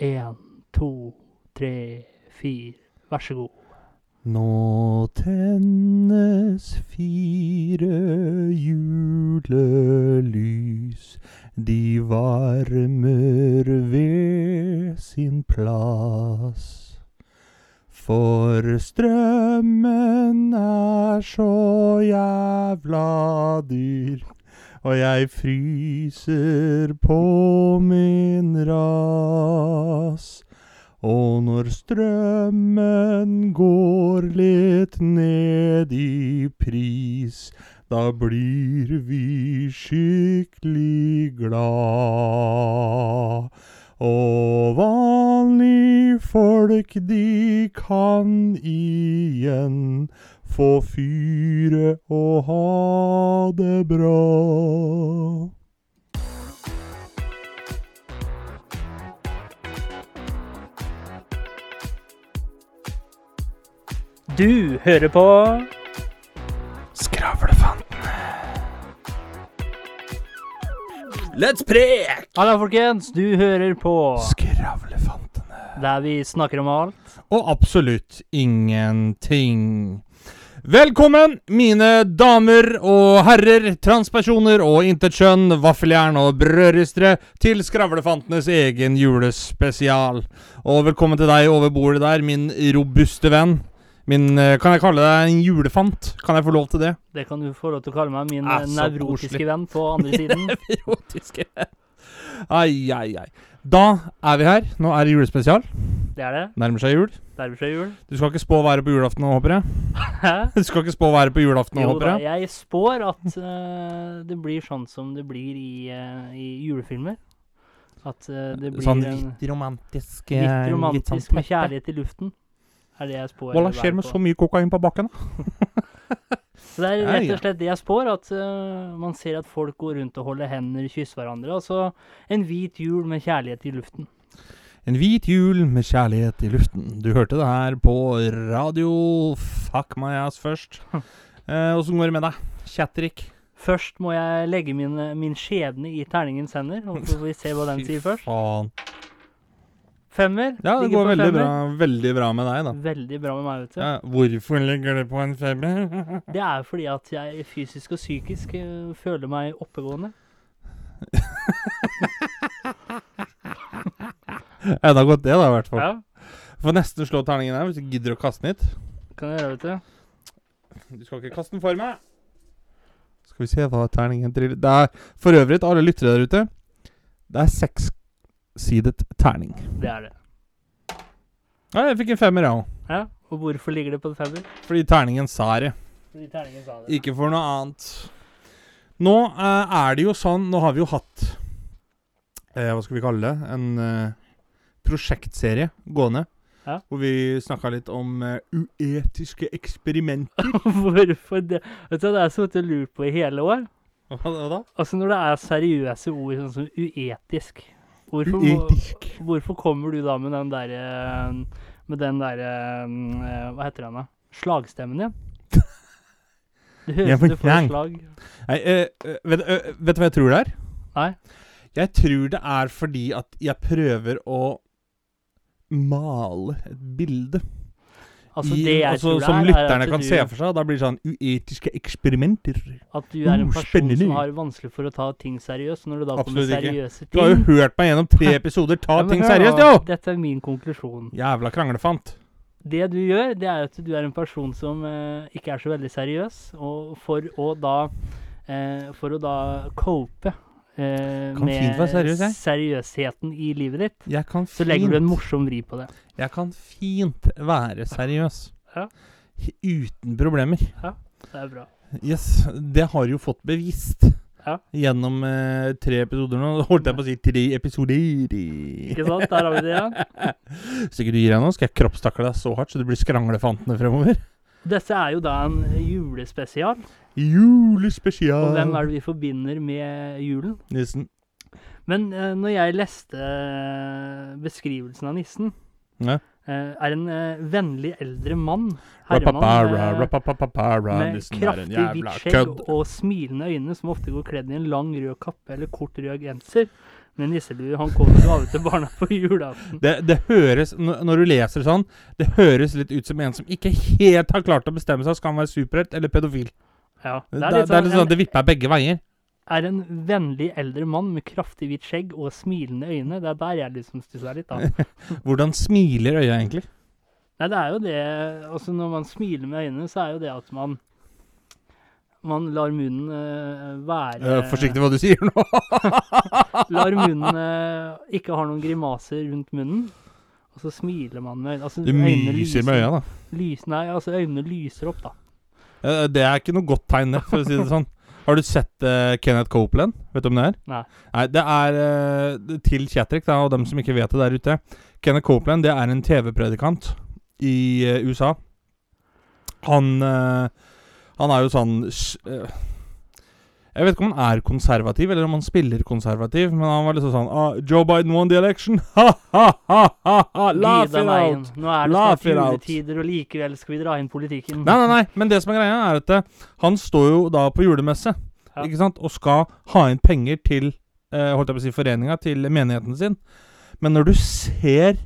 Én, to, tre, fire. Vær så god. Nå tennes fire julelys. De varmer ved sin plass. For strømmen er så jævla dyr, og jeg fryser på min rass. Og når strømmen går litt ned i pris, da blir vi skikkelig glad. Og vanlige folk, de kan igjen få fyre og ha det bra. Du hører på Skravlefantene. Let's prek! Hallo, folkens. Du hører på Skravlefantene. der vi snakker om alt. Og absolutt ingenting. Velkommen, mine damer og herrer, transpersoner og intetkjønn, vaffeljern og brødristere, til Skravlefantenes egen julespesial. Og velkommen til deg over bordet der, min robuste venn. Min, eh, kan jeg kalle deg en julefant? Kan jeg få lov til det? Det kan du få lov til å kalle meg. Min Ah, eh, nevrotiske koselig. venn på andre siden. Erotiske Ai, ai, ai. Da er vi her. Nå er det julespesial. Det er det. Nærmer seg jul. Nærmer seg jul. Du skal ikke spå været på julaften nå, håper jeg? Hæ? Du skal ikke spå været på julaften nå, Jo håper da, jeg? jeg spår at uh, det blir sånn som det blir i, uh, i julefilmer. At uh, det blir Sånn en litt romantisk litt romantisk litt sånn med kjærlighet i luften. Er det jeg spår. Hva skjer med på. så mye kokain på bakken? da? Så det er rett og slett det jeg spår, at man ser at folk går rundt og holder hender, kysser hverandre. Altså en hvit jul med kjærlighet i luften. En hvit jul med kjærlighet i luften. Du hørte det her på radio Fuck my ass først. Eh, Åssen går det med deg? Chatterick? Først må jeg legge min, min skjebne i terningens hender, og så får vi se hva den sier først. faen. Femmer. Ja, det går veldig bra, veldig bra med deg, da. Veldig bra med meg, vet du. Ja, hvorfor ligger det på en femmer? Det er fordi at jeg fysisk og psykisk eh, føler meg oppegående. Enda godt det, da, i hvert fall. Ja, Får nesten slå terningen her hvis du gidder å kaste den hit. kan jeg gjøre, vet du. Du skal ikke kaste den for meg. Skal vi se hva terningen triller Det er for øvrig til alle lyttere der ute. Det er sekssidet terning. Det er det. Ja, jeg fikk en femmer, jeg òg. Ja, Og hvorfor ligger det på en femmer? Fordi terningen sa det. Fordi terningen sa det. Ikke for noe annet. Nå eh, er det jo sånn Nå har vi jo hatt eh, Hva skal vi kalle det? En eh, prosjektserie gående. Ja. Hvor vi snakka litt om eh, uetiske eksperimenter. Hvorfor det? Vet du, Det er så jeg lurer på i hele år. Hva da? Altså Når det er seriøse ord sånn som uetisk, hvorfor, Uetisk. hvorfor kommer du da med den derre Med den derre eh, Hva heter den, da? Slagstemmen din? Du høres ut som slag. Nei, eh, eh, vet, eh, vet du hva jeg tror det er? Nei? Jeg tror det er fordi at jeg prøver å male et bilde. Altså I- altså, som er, er lytterne kan du, se for seg. Da blir det sånn uetiske eksperimenter. at du er en Uh, person spennende. som har vanskelig for å ta ting seriøst. Når du da kommer seriøse ikke. ting Du har jo hørt meg gjennom tre episoder. Ta Ja, ting hør seriøst, jo! Dette er min konklusjon. Jævla kranglefant. Det du gjør, det er at du er en person som eh, ikke er så veldig seriøs, og for å da eh, For å da cope eh, være seriøs, seriøsheten i livet ditt, så legger du en morsom vri på det. Jeg kan fint være seriøs. Ja. Uten problemer. Ja, Det er bra. Yes, det har jo fått bevist. Ja. Gjennom eh, tre episoder nå. Holdt jeg på å si tre episoder. Ikke sant? Der har vi det, ja. Hvis ikke du gir deg nå, skal jeg kroppstakle deg så hardt så du blir skranglefantene fremover. Dette er jo da en julespesial. Julespesial. Og hvem er det vi forbinder med julen? Nissen. Men uh, når jeg leste eh, beskrivelsen av nissen, Ja. uh, er en uh, vennlig eldre mann. Herremann. Med nissen kraftig hvitt skjegg og smilende øyne, som ofte går kledd i en lang rød kappe eller kort rød genser. Men nisselue han kommer gave til barna på julaften. Det, det høres, når du leser sånn, det høres litt ut som en som ikke helt har klart å bestemme seg. Skal han være superhelt eller pedofil? Ja, Det, det, er litt sånn, det vipper begge veier. er en vennlig eldre mann med kraftig hvitt skjegg og smilende øyne. Det er der jeg liksom stusser litt, da. Hvordan smiler øya egentlig? Nei, det er jo det Altså, når man smiler med øynene, så er jo det at man man lar munnen uh, være uh, forsiktig hva du sier nå. Lar munnen uh, ikke ha noen grimaser rundt munnen. Og så smiler man med øynene. Altså, Du øynene myser med øya, da. Lys, nei, altså øynene lyser opp, da. Eh, Det er ikke noe godt tegn, det, for å si det sånn. Har du sett uh, Kenneth Copeland? Vet du om det er? Nei. Nei, det er uh, til da, og dem som ikke vet det der ute. Kenneth Copeland det er en TV-predikant i uh, USA. Han eh, Han er jo sånn eh, Jeg vet ikke om han er konservativ, eller om han spiller konservativ, men han var liksom sånn ah, Joe Biden won the election! Ha, ha, ha! Laugh it out! Nå er det snart juletider, og likevel skal vi dra inn politikken. Nei, nei, nei, men det som er greia, er at uh, han står jo da på julemesse, Ja. ikke sant, og skal ha inn penger til uh, holdt jeg på å si, foreninga, til menigheten sin. Men når du ser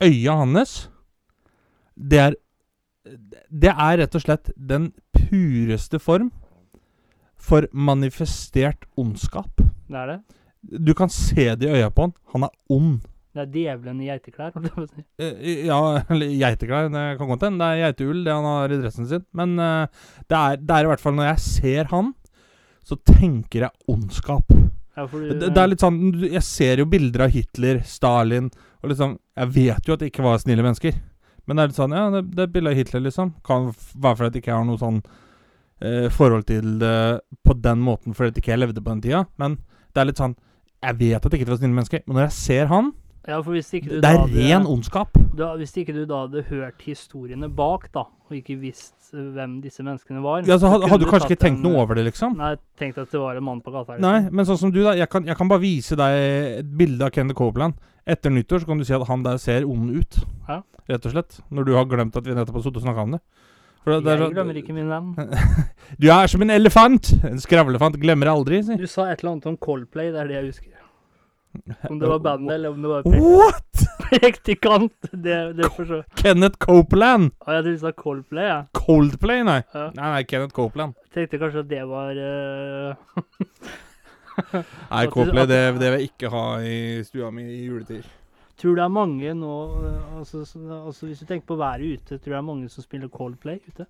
øya hans Det er Det er rett og slett den pureste form for manifestert ondskap. Det er det. Du kan se det i øya på han. Han er ond. Det er djevelen i geiteklær. holdt jeg på å si. Eh, Ja, eller geiteklær. Det kan godt hende. Det er geiteull, det han har i dressen sin. Men uh, det, er, det er i hvert fall Når jeg ser han, så tenker jeg ondskap. Ja, fordi, Det, det er litt sånn Jeg ser jo bilder av Hitler, Stalin og liksom Jeg vet jo at det ikke var snille mennesker. Men det er litt sånn Ja, det, det er bilde av Hitler, liksom. Kan være fordi jeg ikke har noe sånn eh, forhold til det på den måten fordi ikke jeg levde på den tida. Men det er litt sånn Jeg vet at det ikke var snille mennesker, men når jeg ser han ja, Det er hadde- ren ondskap. da, Hvis ikke du da hadde hørt historiene bak, da, og ikke visst eh, hvem disse menneskene var Ja, så hadde, hadde du kanskje ikke tenkt en- noe over det, liksom? Nei, tenkt at det var en mann på gata. liksom. Nei, men sånn som du, da. Jeg kan, jeg kan bare vise deg et bilde av Kenneth Copeland. Etter nyttår så kan du si at han der ser ond ut. Ja. Rett og slett. Når du har glemt at vi nettopp har sittet og snakka om det. For det, Jeg sånn- glemmer ikke min venn. Du er som en elefant! En skravlefant glemmer aldri, si. Du sa et eller annet om Coldplay, det er det jeg husker. Om det var bandet, eller om det var What?! praktikant. Det, det Kenneth Copeland! Å, jeg trodde du sa Coldplay. Ja. Coldplay, nei. Ja. Nei, nei, Kenneth Copeland. Tenkte kanskje at det var uh... Nei, Coldplay, det, det vil jeg ikke ha i stua mi i juletid. Tror det er mange nå eh, altså, altså Hvis du tenker på været ute, tror du det er mange som spiller Coldplay ute?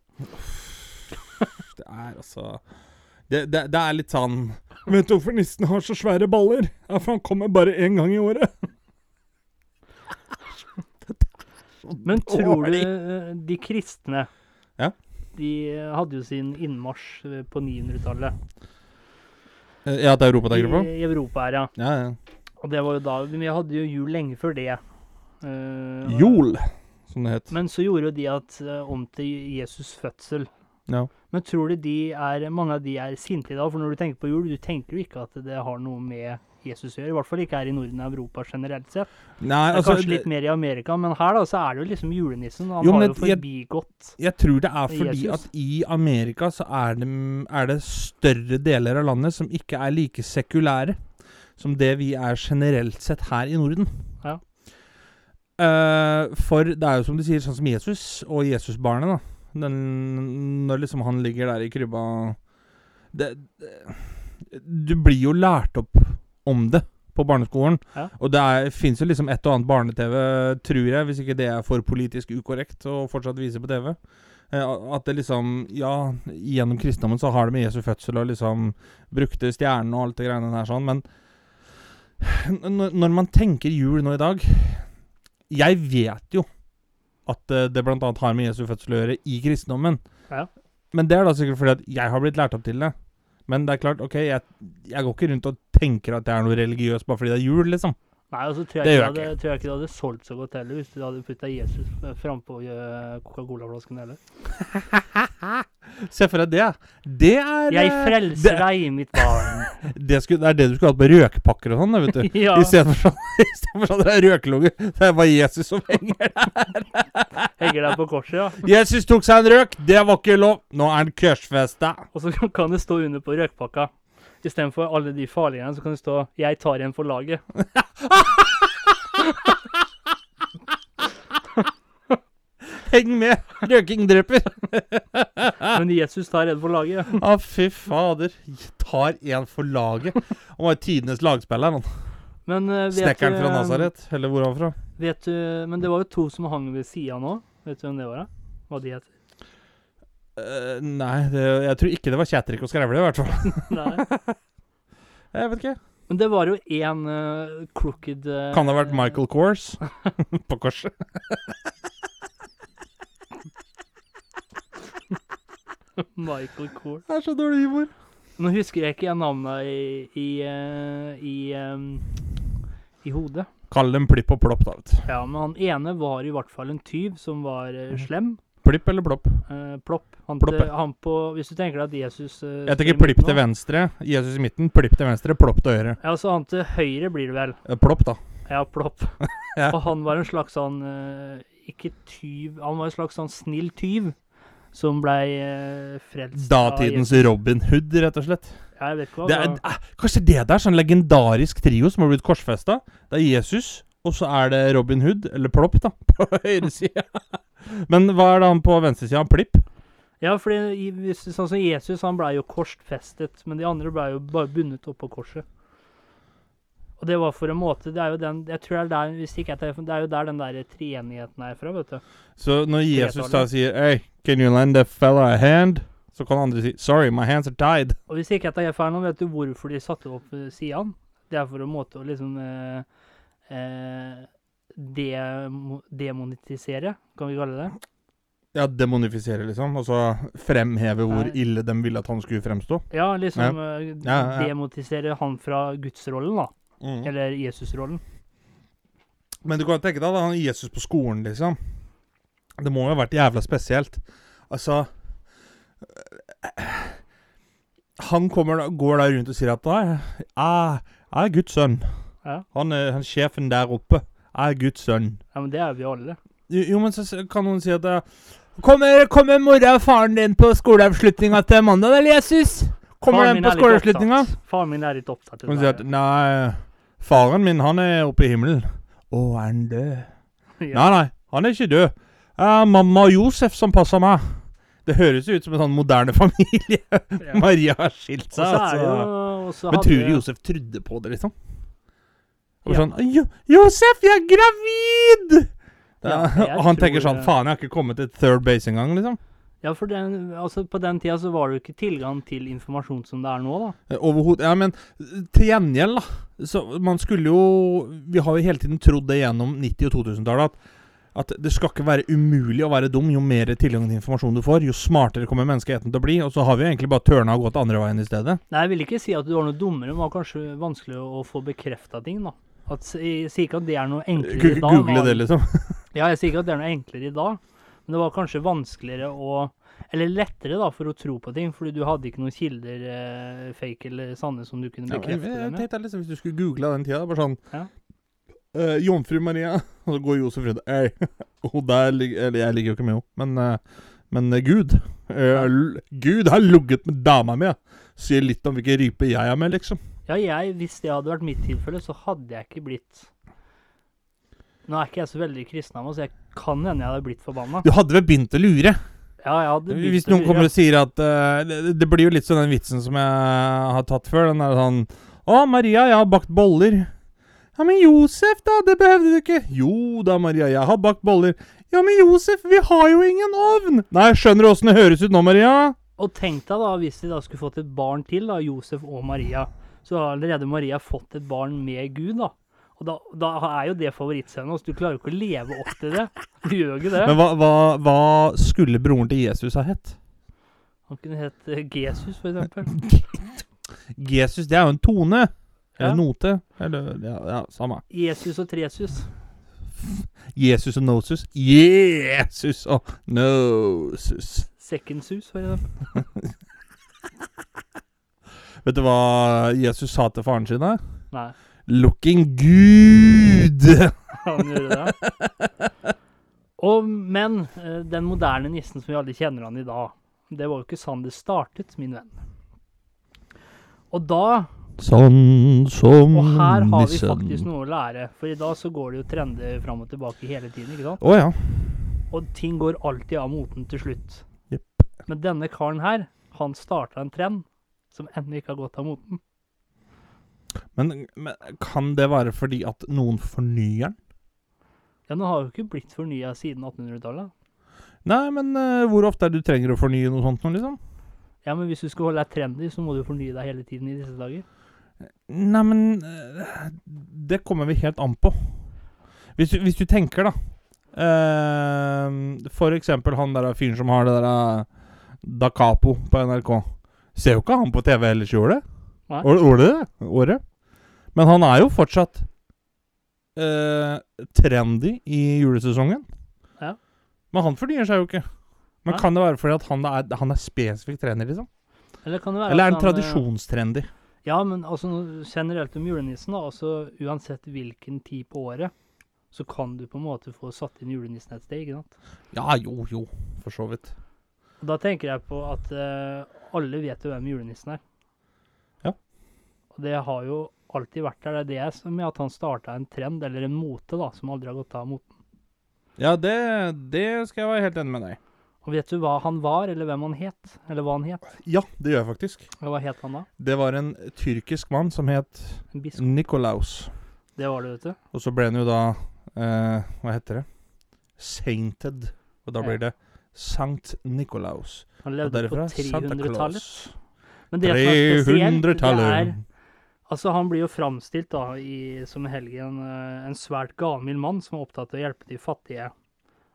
Det er altså det, det, det er litt sånn Vet du hvorfor nissen har så svære baller? Ja, for han kommer bare én gang i året. Men tror du eh, de kristne Ja. De hadde jo sin innmarsj eh, på 900-tallet. Eh, Ja, til Europa, tenker du på? I Europa her, ja. Ja, ja. Og det var jo da Vi hadde jo jul lenge før det. Uh, Jol, som det het. Men så gjorde jo de at uh, om til Jesus fødsel. Ja. Men tror du de er, mange av de er sinte i dag? For når du tenker på jul, du tenker jo ikke at det har noe med Jesus å gjøre. I hvert fall ikke her i Norden og Europa generelt sett. Nei, altså kanskje litt mer i Amerika, men her da så er det jo liksom julenissen. Han Jo, har jo jeg- Jesus. Jeg tror det er fordi Jesus. at i Amerika så er det, er det større deler av landet som ikke er like sekulære som det vi er generelt sett her i Norden. Ja. Uh, for det er jo som du sier, sånn som Jesus og Jesusbarnet, da. Den, når liksom han ligger der i krybba det, det, Du blir jo lært opp om det på barneskolen. Ja. Og det fins jo liksom et og annet barne-TV, tror jeg, hvis ikke det er for politisk ukorrekt å fortsatt vise på TV. Eh, At det liksom Ja, gjennom kristendommen så har det med Jesu fødsel og liksom brukte stjernen og alt det greiene der sånn, men når, man tenker jul nå i dag Jeg vet jo at eh, det bl.a. har med Jesu fødsel å gjøre i kristendommen. Ja. Men det er da sikkert fordi at jeg har blitt lært opp til det. Men det er klart, OK, jeg, jeg går ikke rundt og tenker at jeg er noe religiøs bare fordi det er jul, liksom. Nei, altså, tror tror Det jeg, gjør ikke jeg hadde, tror jeg ikke det hadde solgt så godt heller hvis du hadde putta Jesus frampå uh, Coca-Cola-flasken heller. Se for deg det. Det er Jeg eh, frelser det, deg, mitt barn. det, skulle, det er det du skulle hatt på røkpakker og sånn, vet du. ja. I stedet for sånn, i for sånn det er røkelunge. Det er bare Jesus som henger der. Henger der på korset, ja. Jesus tok seg en røk. Det var ikke lov. Nå er han korsfesta. Og så kan det stå under på røkpakka. Istedenfor alle de farlige, så kan det stå 'Jeg tar en for laget'. Heng med. Røking dreper. Men Jesus tar en for laget. Å, fy fader. Tar en for laget. Han var jo tidenes lagspiller, han. Men uh, Snekkeren fra eh, Nazaret. Eller hvor han fra? Vet du, men det var jo to som hang ved sida nå. Vet du hvem det var? da? Hva de heter? Eh, nei, det, jeg tror ikke det var Kjetrik og Skrevle, i hvert fall. Nei. Jeg vet ikke. Men det var jo én uh, crooked uh, Kan det ha vært Michael Kors på korset? Michael Kors. Det er så dårlig humor. Nå husker jeg ikke navnet i i, eh, i, um, i hodet. Kall dem plipp og plopp, da. Ja, men han ene var i hvert fall en tyv som var eh, slem. Plipp eller plopp? Eh, plopp. Han, Plopp, til- han på Hvis du tenker deg at Jesus eh, Jeg tenker plipp til venstre, Jesus i midten. Plipp til venstre, plopp til høyre. Ja, så han til høyre blir det vel. Eh, Plopp, da. Ja, plopp. Ja. Og han var en slags sånn eh, Ikke tyv Han var en slags sånn snill tyv som blei eh, frelst Datidens. Robin Hood, rett og slett. Ja, jeg vet ikke hva Det er, eh, kanskje det der, sånn legendarisk trio som har blitt korsfesta. Det er Jesus, og så er det Robin Hood, eller Plopp, da, på høyre side. Men hva er det han på venstre side? Plipp? Ja, for sånn som Jesus, han blei jo korsfestet, men de andre blei jo bare bundet opp på korset. Og det var for en måte Det er jo den Jeg tror det er der hvis ikke jeg tar Det er jo der den der treenigheten er fra, vet du. Så når Jesus da sier Hey, can you lend a fella a hand? Så kan andre si Sorry, my hands are tied. Og hvis ikke jeg tar feil nå, vet du hvorfor de satte opp eh, sidene? Det er for en måte å liksom eh, demonetisere, kan vi kalle det. Ja, demonifisere, liksom. Altså fremheve hvor ille de ville at han skulle fremstå. Ja, liksom eh, Ja, ja, ja. demotisere han fra gudsrollen, da. Mm. Eller Jesusrollen. Men du kan tenke deg da, han Jesus på skolen, liksom. Det må jo ha vært jævla spesielt. Altså Han kommer da, går da rundt og sier at «Nei, jeg, jeg er Guds sønn. Ja. Han er, han sjefen der oppe. Er Guds sønn. ja, men det er vi alle. Jo, jo, men så kan noen si at eh, Kommer, kommer mora og faren din på skoleavslutninga til mandag, eller Jesus? Kommer den på skoleavslutninga? Faren min er litt opptatt. Kan si at Nei, faren min, han er oppe i himmelen. Å, er han død? ja. Nei, nei, han er ikke død. Det er mamma og Josef som passer meg. Det høres jo ut som en sånn moderne familie. Maria har skilt seg, altså. Men tror du Josef trodde på det, liksom? Og Ja. sånn jo, 'Josef, jeg er gravid!' Da, Ja, og han tenker sånn 'Faen, jeg har ikke kommet til third base engang', liksom. Ja, for den, altså på den tida så var det jo ikke tilgang til informasjon som det er nå, da. Overhodet Ja, men eh, til gjengjeld, da. Så man skulle jo Vi har jo hele tiden trodd det gjennom 90- og 2000-tallet at, at det skal ikke være umulig å være dum jo mer tilgang til informasjon du får. Jo smartere kommer menneskeheten til å bli. Og så har vi jo egentlig bare tørna og gått andre veien i stedet. Nei, jeg vil ikke si at du var noe dummere, men det var kanskje vanskelig å få bekrefta ting, da. At, jeg sier ikke at det er noe enklere i dag. Google det, liksom. Ja, jeg sier ikke at det er noe enklere i dag, men det var kanskje vanskeligere å Eller lettere, da, for å tro på ting, fordi du hadde ikke noen kilder, eh, fake eller sanne, som du kunne Ja, jeg, bekrefte jeg det med. tenkte liksom Hvis du skulle google den tida, bare sånn Ja. eh, Jomfru Maria. Og så går Josef rundt Ei, hun der ligger Eller jeg ligger jo ikke med henne, men, eh, men eh, Gud Gud har ligget med dama mi. Sier litt om hvilken rype jeg er med, liksom. Ja, jeg, hvis det hadde vært mitt tilfelle, så hadde jeg ikke blitt Nå er ikke jeg så veldig kristen av meg, så jeg kan hende jeg hadde blitt forbanna. Du hadde vel begynt å lure? Ja, jeg hadde blitt Hvis noen kommer og sier at eh, det, det blir jo litt sånn den vitsen som jeg har tatt før. Den er sånn Å, Maria, jeg har bakt boller. Ja, men Josef, da? Det behøvde du ikke. Jo da, Maria, jeg har bakt boller. Ja, men Josef, vi har jo ingen ovn. Nei, skjønner du åssen det høres ut nå, Maria? Og tenk deg da, hvis de da skulle fått et barn til, da, Josef og Maria, så har allerede Maria fått et barn med Gud, da. Og da, da er jo det favorittscenen, så du klarer jo ikke å leve opp til det. Du gjør jo ikke det. Men hva, hva, hva skulle broren til Jesus ha hett? Han kunne hett eh, Jesus, for eksempel. Jesus, det er jo en tone. Eller Ja. note. Eller ja, ja, samme. Jesus og Tresus. Jesus og Nosus. Jesus og Nosus. Second Sus, for eksempel. Vet du hva Jesus sa til faren sin? da? Nei, Looking good! han gjorde det. Og, men eh, den moderne nissen som vi alle kjenner han i dag, det var jo ikke sånn det startet, min venn. Og da Sånn som Og her har vi faktisk noe å lære. For i dag så går det jo trender fram og tilbake hele tiden, ikke sant? Oh, ja. Og ting går alltid av moten til slutt. Yep. Men denne karen her, han starta en trend som ennå ikke har gått av moten. Men, men kan det være fordi at noen fornyer den? Ja, den har jo ikke blitt fornya siden 1800-tallet. Nei, men uh, hvor ofte er det du trenger å fornye noe sånt nå, liksom? Ja, men hvis du skal holde deg trendy, så må du fornye deg hele tiden i disse dager. Nei, men eh, Det kommer vi helt an på. Hvis du, hvis du tenker, da uh, For eksempel han der fyren som har det der Da Capo på NRK. Ser jo ikke han på TV ellers i året. Året? Men han er jo fortsatt uh, trendy i julesesongen. Ja. Men han fornyer seg jo ikke. Men Nei. kan det være fordi at han er, han er spesifikt trener, liksom? Eller kan det være Eller er han eh, tradisjonstrendy? Ja, men altså generelt om julenissen, da. Altså uansett hvilken tid på året, så kan du på en måte få satt inn julenissen et sted, ikke sant? Ja, jo, jo. For så vidt. Da tenker jeg på at eh, alle vet jo hvem julenissen er. Ja. Og det har jo alltid vært der. Det er det som gjør at han starta en trend, eller en mote, da, som aldri har gått av moten. Ja, det, det skal jeg være helt enig med deg i. Og vet du hva han var, eller hvem han het? Eller hva han het? Ja, det gjør jeg faktisk. Og hva het han da? Det var en tyrkisk mann som het Nikolaus. Det var det, vet du. Og så ble han jo da eh, Hva heter det? Sainted. Og da Ja. blir det Sankt Nikolaus. Han levde på 300-tallet. Men det som er spesielt, det er 300-tallet. Altså, han blir jo framstilt da i, som helgen, eh, en svært gammel mann som er opptatt av å hjelpe de fattige.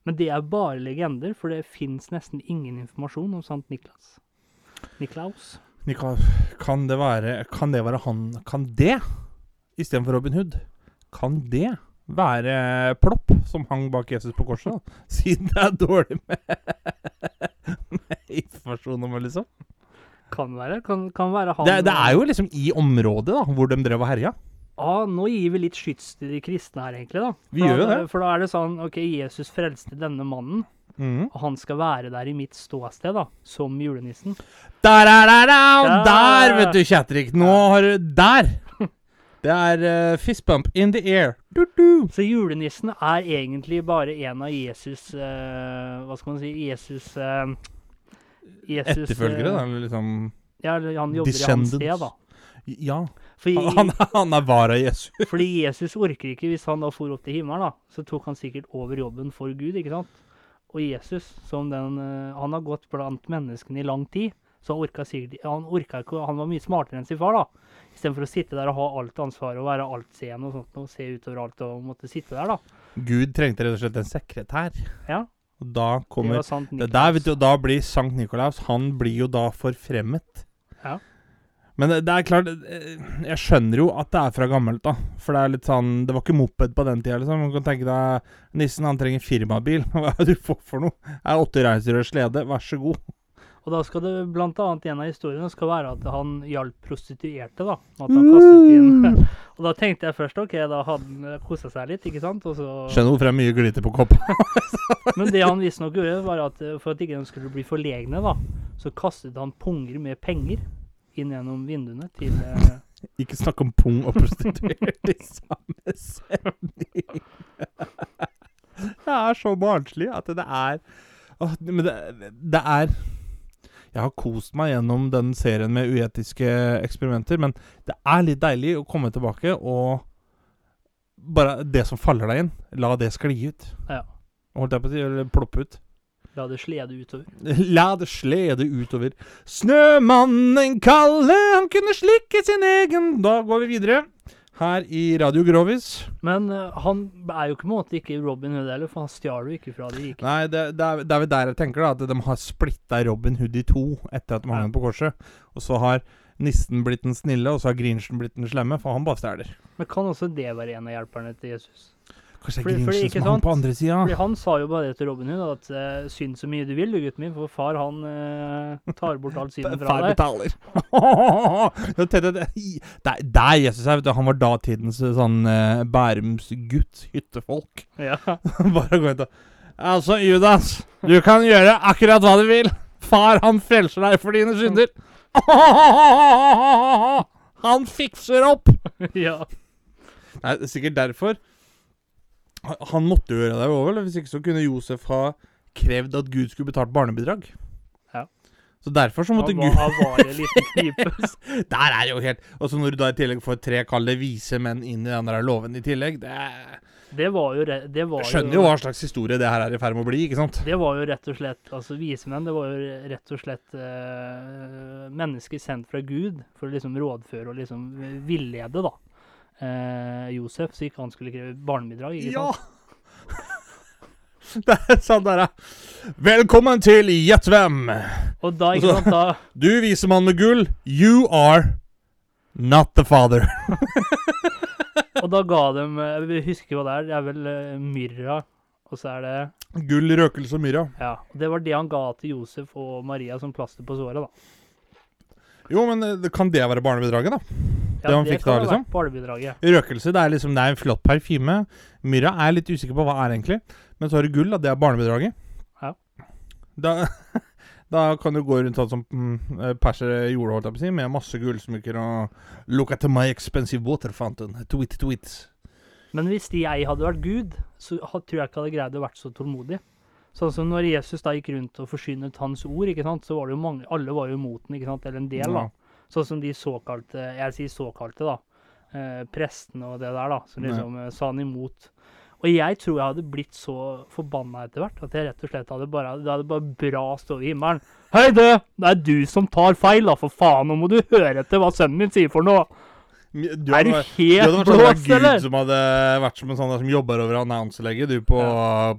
Men det er bare legender, for det fins nesten ingen informasjon om Sankt Niklas. Niklaus. Nikolaus. Kan det være Kan det være han Kan det, istedenfor Robin Hood, kan det være Plopp som hang bak Jesus på korset? da? Siden det er dårlig med, med informasjon om det, liksom? Kan være. Kan, kan være han Det, det er jo liksom i området da hvor de drev og herja. Ja, nå gir vi litt skyts til de kristne her, egentlig. da. Vi da, gjør jo det. For da er det sånn OK, Jesus frelste denne mannen, Mm. og han skal være der i mitt ståsted, da, som julenissen. Der, der, der, der, der, vet du, Kjetrik. Nå har du Der! Det er uh, fist bump in the air. Du, du. Så julenissen er egentlig bare en av Jesus uh, Hva skal man si Jesus, uh, Jesus Etterfølgere, da. eller Liksom Ja, han jobber i hans sted, da. Ja. Fordi, Han, han er vara Jesus. fordi Jesus orker ikke, hvis han da for opp til himmelen, da, så tok han sikkert over jobben for Gud, ikke sant? Og Jesus, som den Han har gått blant menneskene i lang tid, så han orka sikkert Han orka ikke, han var mye smartere enn sin far, da. Istedenfor å sitte der og ha alt ansvaret og være altseende og sånt, og se utover alt og måtte sitte der, da. Gud trengte rett og slett en sekretær. Ja. Og da kommer sant det der, vet du, Da blir Sankt Nikolaus Han blir jo da forfremmet. Ja. Men det, det er klart eh, Jeg skjønner jo at det er fra gammelt, da. For det er litt sånn Det var ikke moped på den tida, liksom. Man kan tenke deg Nissen, han trenger firmabil. Hva er det du får for noe? Er åtte reiser og slede, vær så god. Og da skal det blant annet en av historiene skal være at han hjalp prostituerte, da. At han kastet inn Og da tenkte jeg først OK, da hadde han kosa seg litt, ikke sant? Og så, Skjønner hvorfor det er mye glitter på koppen. men det han visstnok gjorde, var at eh, for at ikke de skulle bli forlegne, da, så kastet han punger med penger inn gjennom vinduene til eh, Ikke snakk om pung og prostituert i samme sending. Det er så barnslig at det er Åh, Men det, det er Jeg har kost meg gjennom den serien med uetiske eksperimenter, men det er litt deilig å komme tilbake og bare det som faller deg inn, la det skli ut. Ja. Holdt jeg på å si, eller ploppe ut. La det slede utover. La det slede utover. Snømannen Kalle, han kunne slikke sin egen Da går vi videre. Her i Radio Grovis. Men uh, han er jo ikke på en måte ikke Robin Hood heller, for han stjal jo ikke fra de rike. Nei, det, det, er, det er vel der jeg tenker, da. At de har splitta Robin Hood i to etter at de hang Ja. på korset. Og så har nissen blitt den snille, og så har Grinchen blitt den slemme, for han bare stjeler. Men kan også det være en av hjelperne til Jesus? Kanskje det Fordi- er Grinchen som hang på andre sida? Han sa jo bare til Robin Hood at uh, synd så mye du vil, du gutten min, for far han uh, tar bort all synden fra deg. Far betaler. det er Jesus her, vet du, han var datidens eh, sånn uh, Bærums gutt, hyttefolk. Ja. Bare gå ut og Altså, Judas, du kan gjøre akkurat hva du vil. Far, han frelser deg for dine synder. Han fikser opp! ja. Nei, det er sikkert derfor. Han- måtte jo gjøre det òg? Hvis ikke så kunne Josef ha krevd at Gud skulle betalt barnebidrag. Ja. Så derfor så måtte Gud han var en liten knipe. Der er jo helt Og så når du da i tillegg får tre kalde vise menn inn i den der låven i tillegg det Det var jo, det var skjønner jo hva slags historie det her er i ferd med å bli, ikke sant? Det var jo rett og slett Altså, visemenn, det var jo rett og slett eh, mennesker sendt fra Gud for å liksom rådføre og liksom villede, da. Eh, Josef, så ikke han skulle kreve barnebidrag. ikke Ja! sant? Det er sånn der. Velkommen til Gjett hvem. Og da, ikke sant, da Du viser mann med gull. You are not the father. Og da ga dem eh, Jeg husker ikke hva det er. Det er vel eh, myrra, og så er det Gull, røkelse og myrra. Ja. Det var det han ga til Josef og Maria som plaster på såret, da. Jo, men eh, kan det være barnebidraget, da? Ja, Det han fikk kan da, liksom? Barnebidraget. Røkelse det er liksom Det er en flott parfyme. Myrra er litt usikker på hva er egentlig. Men så har du gull, da. Det er barnebidraget. Ja. Da, da kan du gå rundt sånn som mm, persere gjorde, holdt jeg på å si, med masse gullsmykker og Look at my expensive water fountain. Tweet, tweet. Men hvis jeg hadde vært Gud, så tror jeg ikke jeg hadde greid å vært så tålmodig. Sånn som når Jesus da gikk rundt og forsynet hans ord, ikke sant, så var det jo mange Alle var jo imot den, ikke sant, eller en del, da. Sånn som de såkalte Jeg sier såkalte, da. Eh, prestene og det der, da. Som liksom Nei. sa han imot. Og jeg tror jeg hadde blitt så forbanna etter hvert at jeg rett og slett hadde bare Det hadde bare brast over himmelen. Hei, du! Det er du som tar feil, da, for faen! Nå må du høre etter hva sønnen min sier for noe! Du er du eller? du hadde helt vært sånn blåst? Gud som hadde vært som en sånn der som jobber over annonselegget, du, på,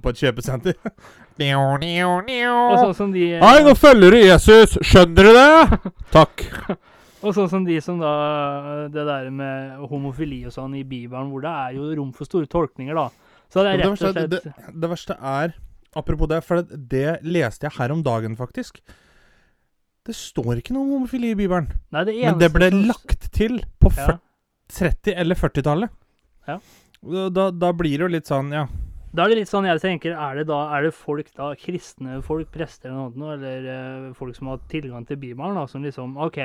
på et kjøpesenter. Og sånn som de Hei, nå følger du Jesus! Skjønner du det? Takk. Og sånn som de som da Det der med homofili og sånn i Bibelen, hvor det er jo rom for store tolkninger, da. Så det er rett og slett det, slett Det verste er Apropos det, for det, det leste jeg her om dagen, faktisk. Det står ikke noe om homofili i Bibelen. Nei, det Men det ble lagt til på Ja. 30- eller 40-tallet. Ja. Da, da, blir det jo litt sånn, ja Da er det litt sånn jeg tenker, er det da er det folk da, kristne folk, prester eller noe, eller uh, folk som har tilgang til Bibelen, da, som liksom OK,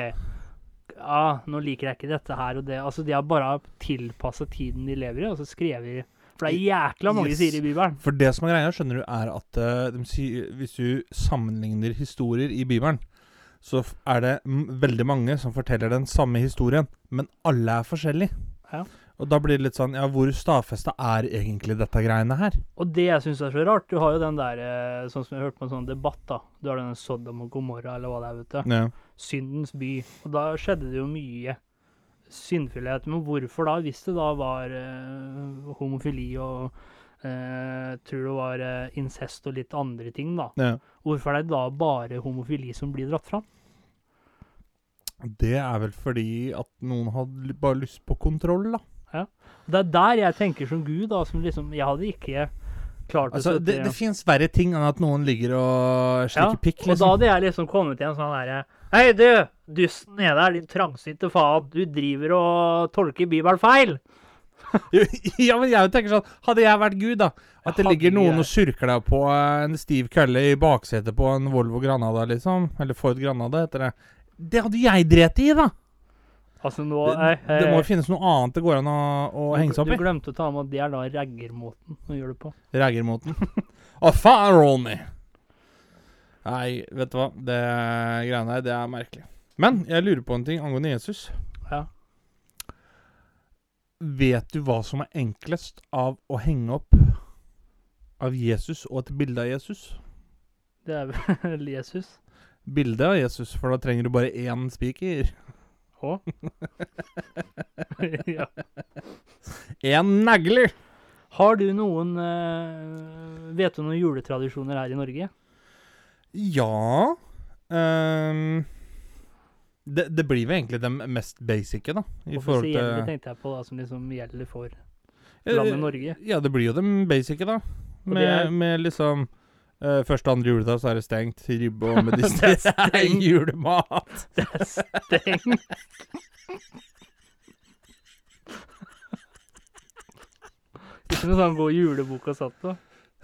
ja, nå liker jeg ikke dette her og det. Altså, de har bare tilpassa tiden de lever i, og så skrevet For det er jækla mange Yes. sider i Bibelen. For det som er greia, skjønner du, er at uh, de sier, hvis du sammenligner historier i Bibelen, så er det veldig mange som forteller den samme historien, men alle er forskjellige. Ja. Og da blir det litt sånn Ja, hvor stadfesta er egentlig dette greiene her? Og det jeg syns er så rart, du har jo den der eh, Sånn som jeg hørte på en sånn debatt, da. Du har den Sodom og Gomorra, eller hva det er, vet du. Ja. Syndens by. Og da skjedde det jo mye syndfullhet. Men hvorfor da, hvis det da var eh, homofili og eh, tror det var uh, incest og litt andre ting, da. ja. Hvorfor er det da bare homofili som blir dratt fram? Det er vel fordi at noen hadde bare lyst på kontroll, da. Det er der jeg tenker som Gud, da, som liksom Jeg hadde ikke klart Altså, å det, det fins verre ting enn at noen ligger og slikker pikk, Og da liksom. hadde jeg liksom kommet til en sånn derre Hei, du! Dusten nede her, din trangsynte faen. Du driver og tolker Bibelen feil! ja, men jeg tenker sånn Hadde jeg vært Gud, da At det Hadde ligger noen jeg- og surker deg på eh, en stiv kølle i baksetet på en Volvo Granada, liksom. Eller Ford Granada, heter det. Det hadde jeg drept i, da! Altså nå Det, hei. det må eh, jo finnes noe annet det går an å, å du- henge seg opp i. Du glemte å ta med at det er da raggermåten å gjøre det på. Raggermåten. Å, faen, Ronny! Nei, vet du hva. Det greiene der, det er merkelig. Men jeg lurer på en ting angående Jesus. Vet du hva som er enklest av å henge opp av Jesus og et bilde av Jesus? Det er vel Jesus. Bilde av Jesus, for da trenger du bare én spiker. Hå? ja. Én negle! Har du noen eh, Vet du noen juletradisjoner her i Norge? Ja ehm, det, det blir vel egentlig det mest basice, da. I Offisielle til tenkte jeg på, da, som liksom gjelder for landet Eh, Norge. Ja, det blir jo det basice, da. Med, er- med liksom uh, Første og andre juledag så er det stengt. Ribbe og Det er stengt. Julemat. Det er stengt. Ikke noe sånn hvor juleboka satt på.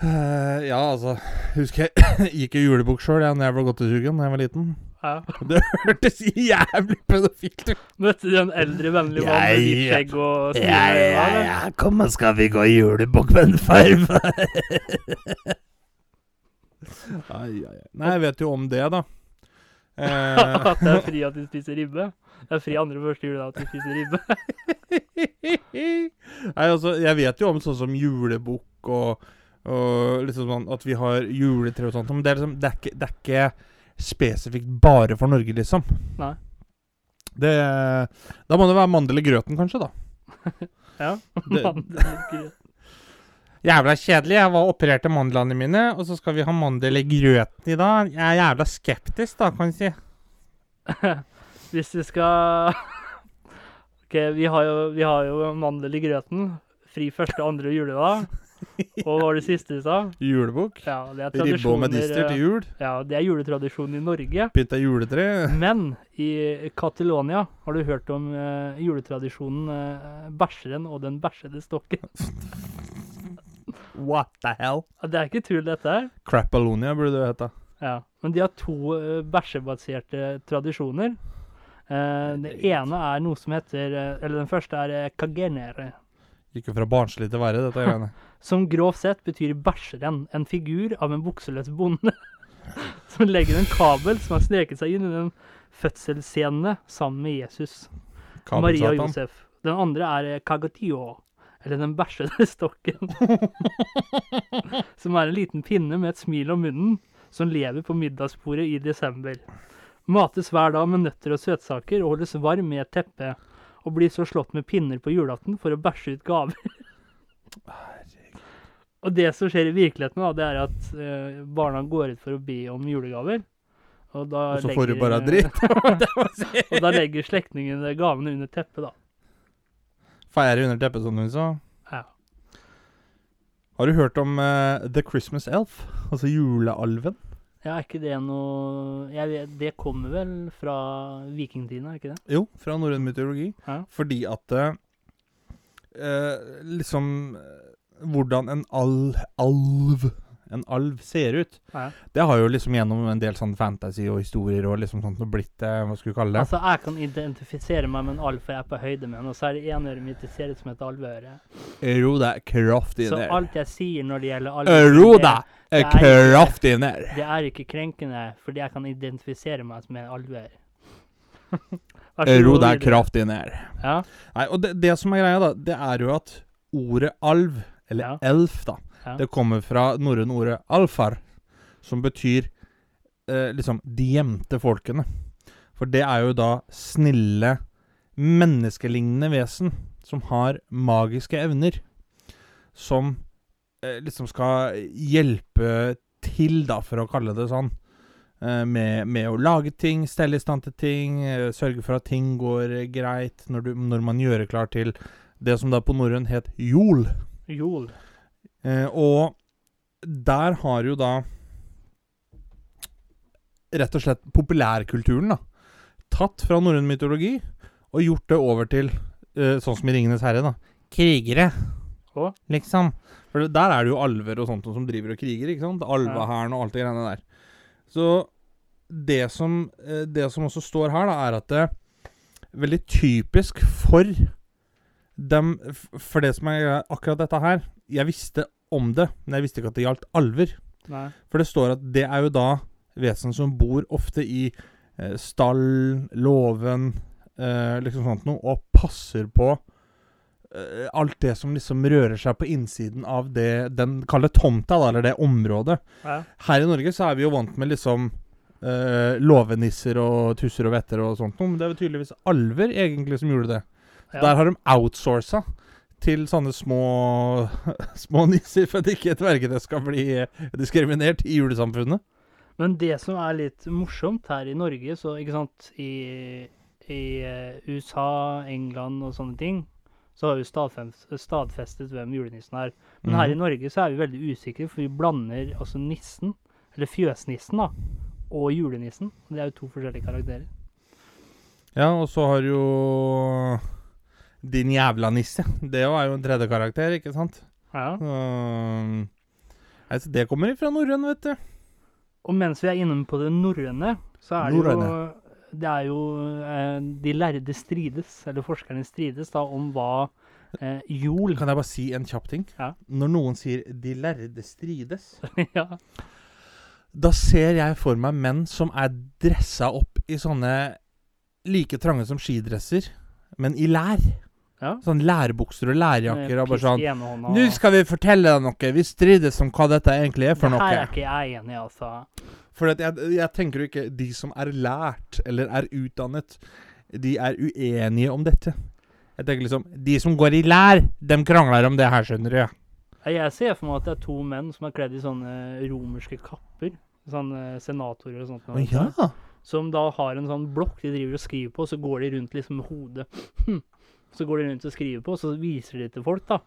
Eh, ja, altså Husker jeg gikk i julebukk sjøl da jeg var godtesugen da jeg var liten. Ja. Det hørtes jævlig pedofilt ut. Møtte du en eldre, vennlig mann med hvitt skjegg og stive ja, ja, ja, kom, skal vi gå i julebukk med en farfar? Nei, jeg vet jo om det, da. Eh, At det er fri at de spiser ribbe? Det er fri andre første juledag at de spiser ribbe. Nei, altså, jeg vet jo om sånn som julebukk og, og liksom sånn at vi har juletre og sånt, men det er, liksom, det er, ikke, det er ikke spesifikt bare for Norge, liksom. Nei. Det Da må det være mandel i grøten, kanskje, da. Ja. Det- Mandel- Jævla kjedelig. Jeg var opererte mandlene mine, og så skal vi ha mandel i grøten i dag. Jeg er jævla skeptisk, da, kan jeg si. Hvis vi skal Ok, vi har jo, vi har jo mandel i grøten. Fri første, andre juledag. Og hva var det siste du sa? Julebukk. Ja, det er Ribbe og medister til jul. Ja, det er juletradisjon i Norge. Pynta juletre. Men i Catalonia har du hørt om uh, juletradisjonen uh, bæsjeren og den bæsjede stokken. What the hell? Det er ikke tull, dette her. Crapalonia burde det hete. Ja. Men de har to uh, bæsjebaserte tradisjoner. Uh, det ene er noe som heter Eller den første er uh, kagenere. Gikk jo fra barnslig til verre, dette greiene. Som grovt sett betyr bæsjeren. En figur av en bukseløs bonde. som legger en kabel som har sneket seg inn i den fødselsscenene sammen med Jesus. Maria og Josef. Den andre er eh, kagatio, eller den bæsjede stokken. som er en liten pinne med et smil om munnen, som lever på middagsbordet i desember. Mates hver dag med nøtter og søtsaker og holdes varm med et teppe. Og blir så slått med pinner på julaften for å bæsje ut gaver. og det som skjer i virkeligheten, da, det er at eh, barna går ut for å be om julegaver. Og, da Og så får du legger, bare dritt. og da legger slektningene gavene under teppet, da. Feirer under teppet, som hun sa. Ja. Har du hørt om uh, The Christmas Elf? Altså julealven? Ja, er ikke det noe jeg Det kommer vel fra vikingtiden, er ikke det? Jo, fra norrøn mytologi. Ja. Fordi at eh, eh, Liksom eh, Hvordan en al alv En alv ser ut. Ja. Det har jo liksom gjennom en del sånn fantasy og historier og liksom sånt blitt det, Hva skal du kalle det? Altså, jeg kan identifisere meg med en alv, for jeg er på høyde med den, og så er det enøret mitt det ser ut som et alveøre. Ro deg kraftig Så alt jeg sier når det gjelder alv... alver, Ro deg eh, er kraftig ned. det er ikke krenkende, fordi jeg kan identifisere meg som en Eh, Ro deg kraftig ned. Ja, Nei, og det, det som er greia, da, det er jo at ordet alv, eller Ja. elf, da, Ja. det kommer fra norrøne ordet alfar, som betyr eh, liksom de gjemte folkene. For det er jo da snille, menneskelignende vesen som har magiske evner, som liksom skal hjelpe til, da, for å kalle det sånn. eh, Med, med å lage ting, stelle i stand til ting, eh, sørge for at ting går eh, greit når, du, når man gjør det klar til det som da på norrøn het jol. Jol. Eh, og der har jo da rett og slett populærkulturen da tatt fra norrøn mytologi og gjort det over til eh, sånn som i 'Ringenes herre', da. Krigere. Å? Liksom. For der er det jo alver og sånt som driver og kriger, ikke sant? Alvehæren og alt det greiene der. Så det som, eh, det som også står her, da, er at det er veldig typisk for dem For det som er akkurat dette her Jeg visste om det, men jeg visste ikke at det gjaldt alver. Nei. For det står at det er jo da vesen som bor ofte i eh, stall, låven, eh, liksom sånt noe, og passer på alt det som liksom rører seg på innsiden av det den kaller tomta, da, eller det området. Ja. Her i Norge så er vi jo vant med liksom uh, låvenisser og tusser og vetter og sånt noe, men det er jo tydeligvis alver egentlig som gjorde det. Ja. Der har de outsourca til sånne små, små nisser for at ikke dvergene skal bli eh, diskriminert i julesamfunnet. Men det som er litt morsomt her i Norge, så ikke sant I, i eh, USA, England og sånne ting, så har vi stadfest, stadfestet hvem julenissen er. Men mm. her i Norge så er vi veldig usikre, for vi blander altså nissen, eller fjøsnissen, da, og julenissen. Det er jo to forskjellige karakterer. Ja, og så har jo Din jævla nisse. Det er jo en tredje karakter, ikke sant? Ja. Um, altså det kommer ifra norrøn, vet du. Og mens vi er inne på det norrøne, så er det jo. Det er jo eh, De lærde strides, eller forskerne strides, da, om hva eh, jol Kan jeg bare si en kjapp ting? Ja. Når noen sier 'de lærde strides', ja. da ser jeg for meg menn som er dressa opp i sånne like trange som skidresser, men i lær. ja. Sånn lærbukser og lærjakker og bare sånn 'Nå skal vi fortelle deg noe. Vi strides om hva dette egentlig er for Det her er ikke jeg enig altså. For jeg, jeg tenker jo ikke de som er lært eller er utdannet, de er uenige om dette. Jeg tenker liksom De som går i lær, dem krangler om det her, skjønner du. Ja. Jeg ser for meg at det er to menn som er kledd i sånne romerske kapper. Sånne senatorer og sånt. Noe, ja. Som da har en sånn blokk de driver og skriver på, og så går de rundt liksom med hodet. Så går de rundt og skriver på, og så viser de til folk, da.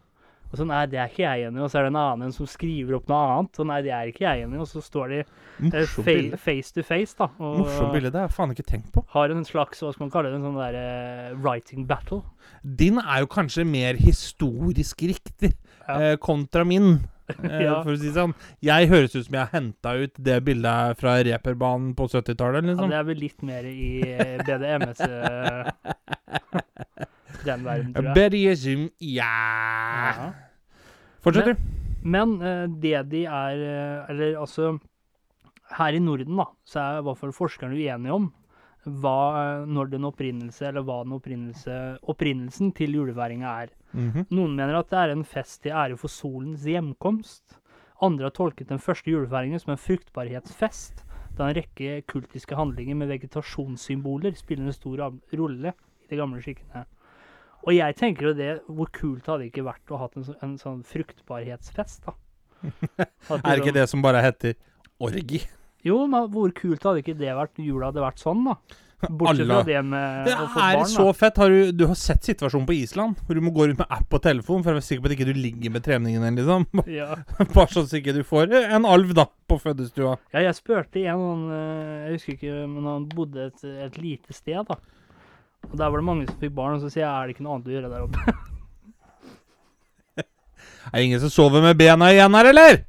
Og så nei, det er ikke jeg enig i. Og så er det en annen som skriver opp noe annet. Og nei, det er ikke jeg enig i. Og så står de eh, fa face to face, da. Og Morsomt bilde. Det har jeg faen ikke tenkt på. har en slags, hva skal man kalle det, en sånn derre eh, writing battle. Din er jo kanskje mer historisk riktig Ja. eh, kontra min. Eh, Ja. For å si det sånn. Jeg høres ut som jeg har henta ut det bildet fra reperbanen på 70-tallet, Ja, liksom. det er vel litt mer i eh, BDMS Den verden, tror jeg. BDSM, ja. Fortsett, Fortsetter. Men eh, det de er eh, Eller altså Her i Norden, da, så er i hvert fall forskerne uenige om hva, eh, når den opprinnelse, eller hva den opprinnelse, opprinnelsen til juleværinga er. Mhm. Noen mener at det er en fest til ære for solens hjemkomst. Andre har tolket den første julefeiringen som en fruktbarhetsfest, da en rekke kultiske handlinger med vegetasjonssymboler spiller en stor rolle i de gamle skikkene. Og jeg tenker jo det, hvor kult hadde det ikke vært å ha en, så- en sånn fruktbarhetsfest, da? er Er ikke liksom- det som bare heter orgi? Jo, men hvor kult hadde ikke det vært, jula hadde vært sånn, da? Bortsett fra det med Det å få er barn, så da. fett. Har du, du har sett situasjonen på Island, hvor du må gå rundt med app og telefon for å være sikker på at ikke du ligger med treningen din, liksom. Ja. Bare sånn så ikke du får en alv, da, på fødestua. Ja, jeg spurte en eh, Jeg husker ikke, men han bodde et, et lite sted, da. Og der var det mange som fikk barn, og så sier jeg er det ikke noe annet å gjøre der oppe. Er det ingen som sover med bena igjen her, eller?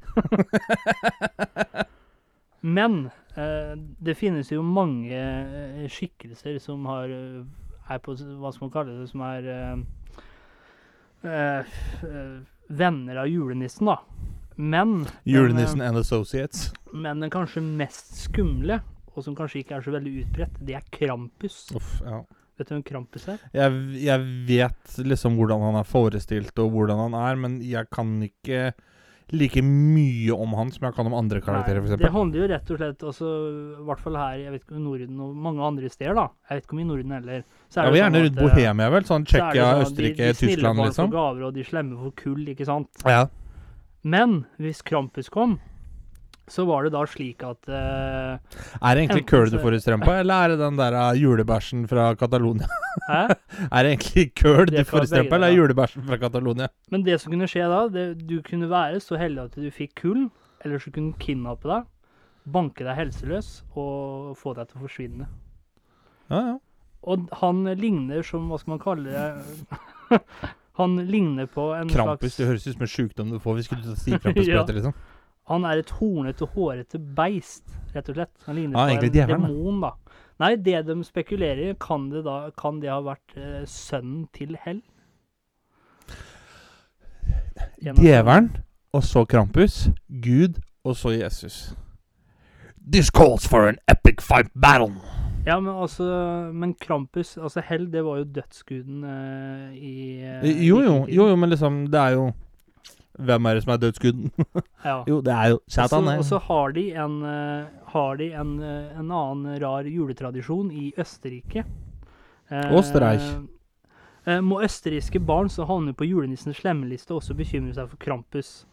Men eh, det finnes jo mange eh, skikkelser som har eh, er på Hva skal man kalle det? Som er eh, eh, venner av julenissen, da. Men Julenissen and Associates. Men den kanskje mest skumle, og som kanskje ikke er så veldig utbredt, det er Krampus. Uff, ja. Vet du hvem Krampus er? Jeg, jeg vet liksom hvordan han er forestilt, og hvordan han er, men jeg kan ikke like mye om han som jeg kan om andre karakterer, f.eks. Det handler jo rett og slett altså, I hvert fall her, jeg vet ikke om i Norden og mange andre steder, da. Jeg vet ikke om i Norden heller. Så Jeg det gjerne sånn rundt eh, Bohemia, vel? Sånn så er Tsjekkia, sånn at Østerrike, de, de snille Tyskland, liksom. får gaver, og de slemme får kull, ikke sant. Ja. Men hvis Krampus kom, så var det da slik at uh, Er det egentlig køl du får i strømpa, eller er det den der uh, julebæsjen fra Catalonia? Hæ? Er det egentlig køl du får i strømpa, eller er det julebæsjen fra Catalonia? Men det som kunne skje da, det, du kunne være så heldig at du fikk kull, eller så kunne kidnappe deg, banke deg helseløs og få deg til å forsvinne. Ja, ja. Og han ligner som, hva skal man kalle det Han ligner på en Krampus, det høres ut som en sjukdom du får hvis du tar stivkrampusprøyte, liksom. Han er et hornete, hårete beist, rett og slett. Han ligner ah, på en demon, da. Nei, det de spekulerer i, kan det da Kan det ha vært eh, sønnen til Hell? En Djevelen, og så Krampus, Gud, og så Jesus. This calls for an epic fight battle. Ja, men altså Men Krampus, altså Hell, det var jo dødsguden eh, i eh, Jo, jo, jo, jo, men liksom, det er jo Hvem er det som er dødsguden? Ja. jo, det er jo Satan. Og så har de, en, eh, har de en, eh, en annen rar juletradisjon i Østerrike. Eh, Østerreich. eh, må østerrikske barn som havner på julenissens slemmeliste, også bekymre seg for Krampus.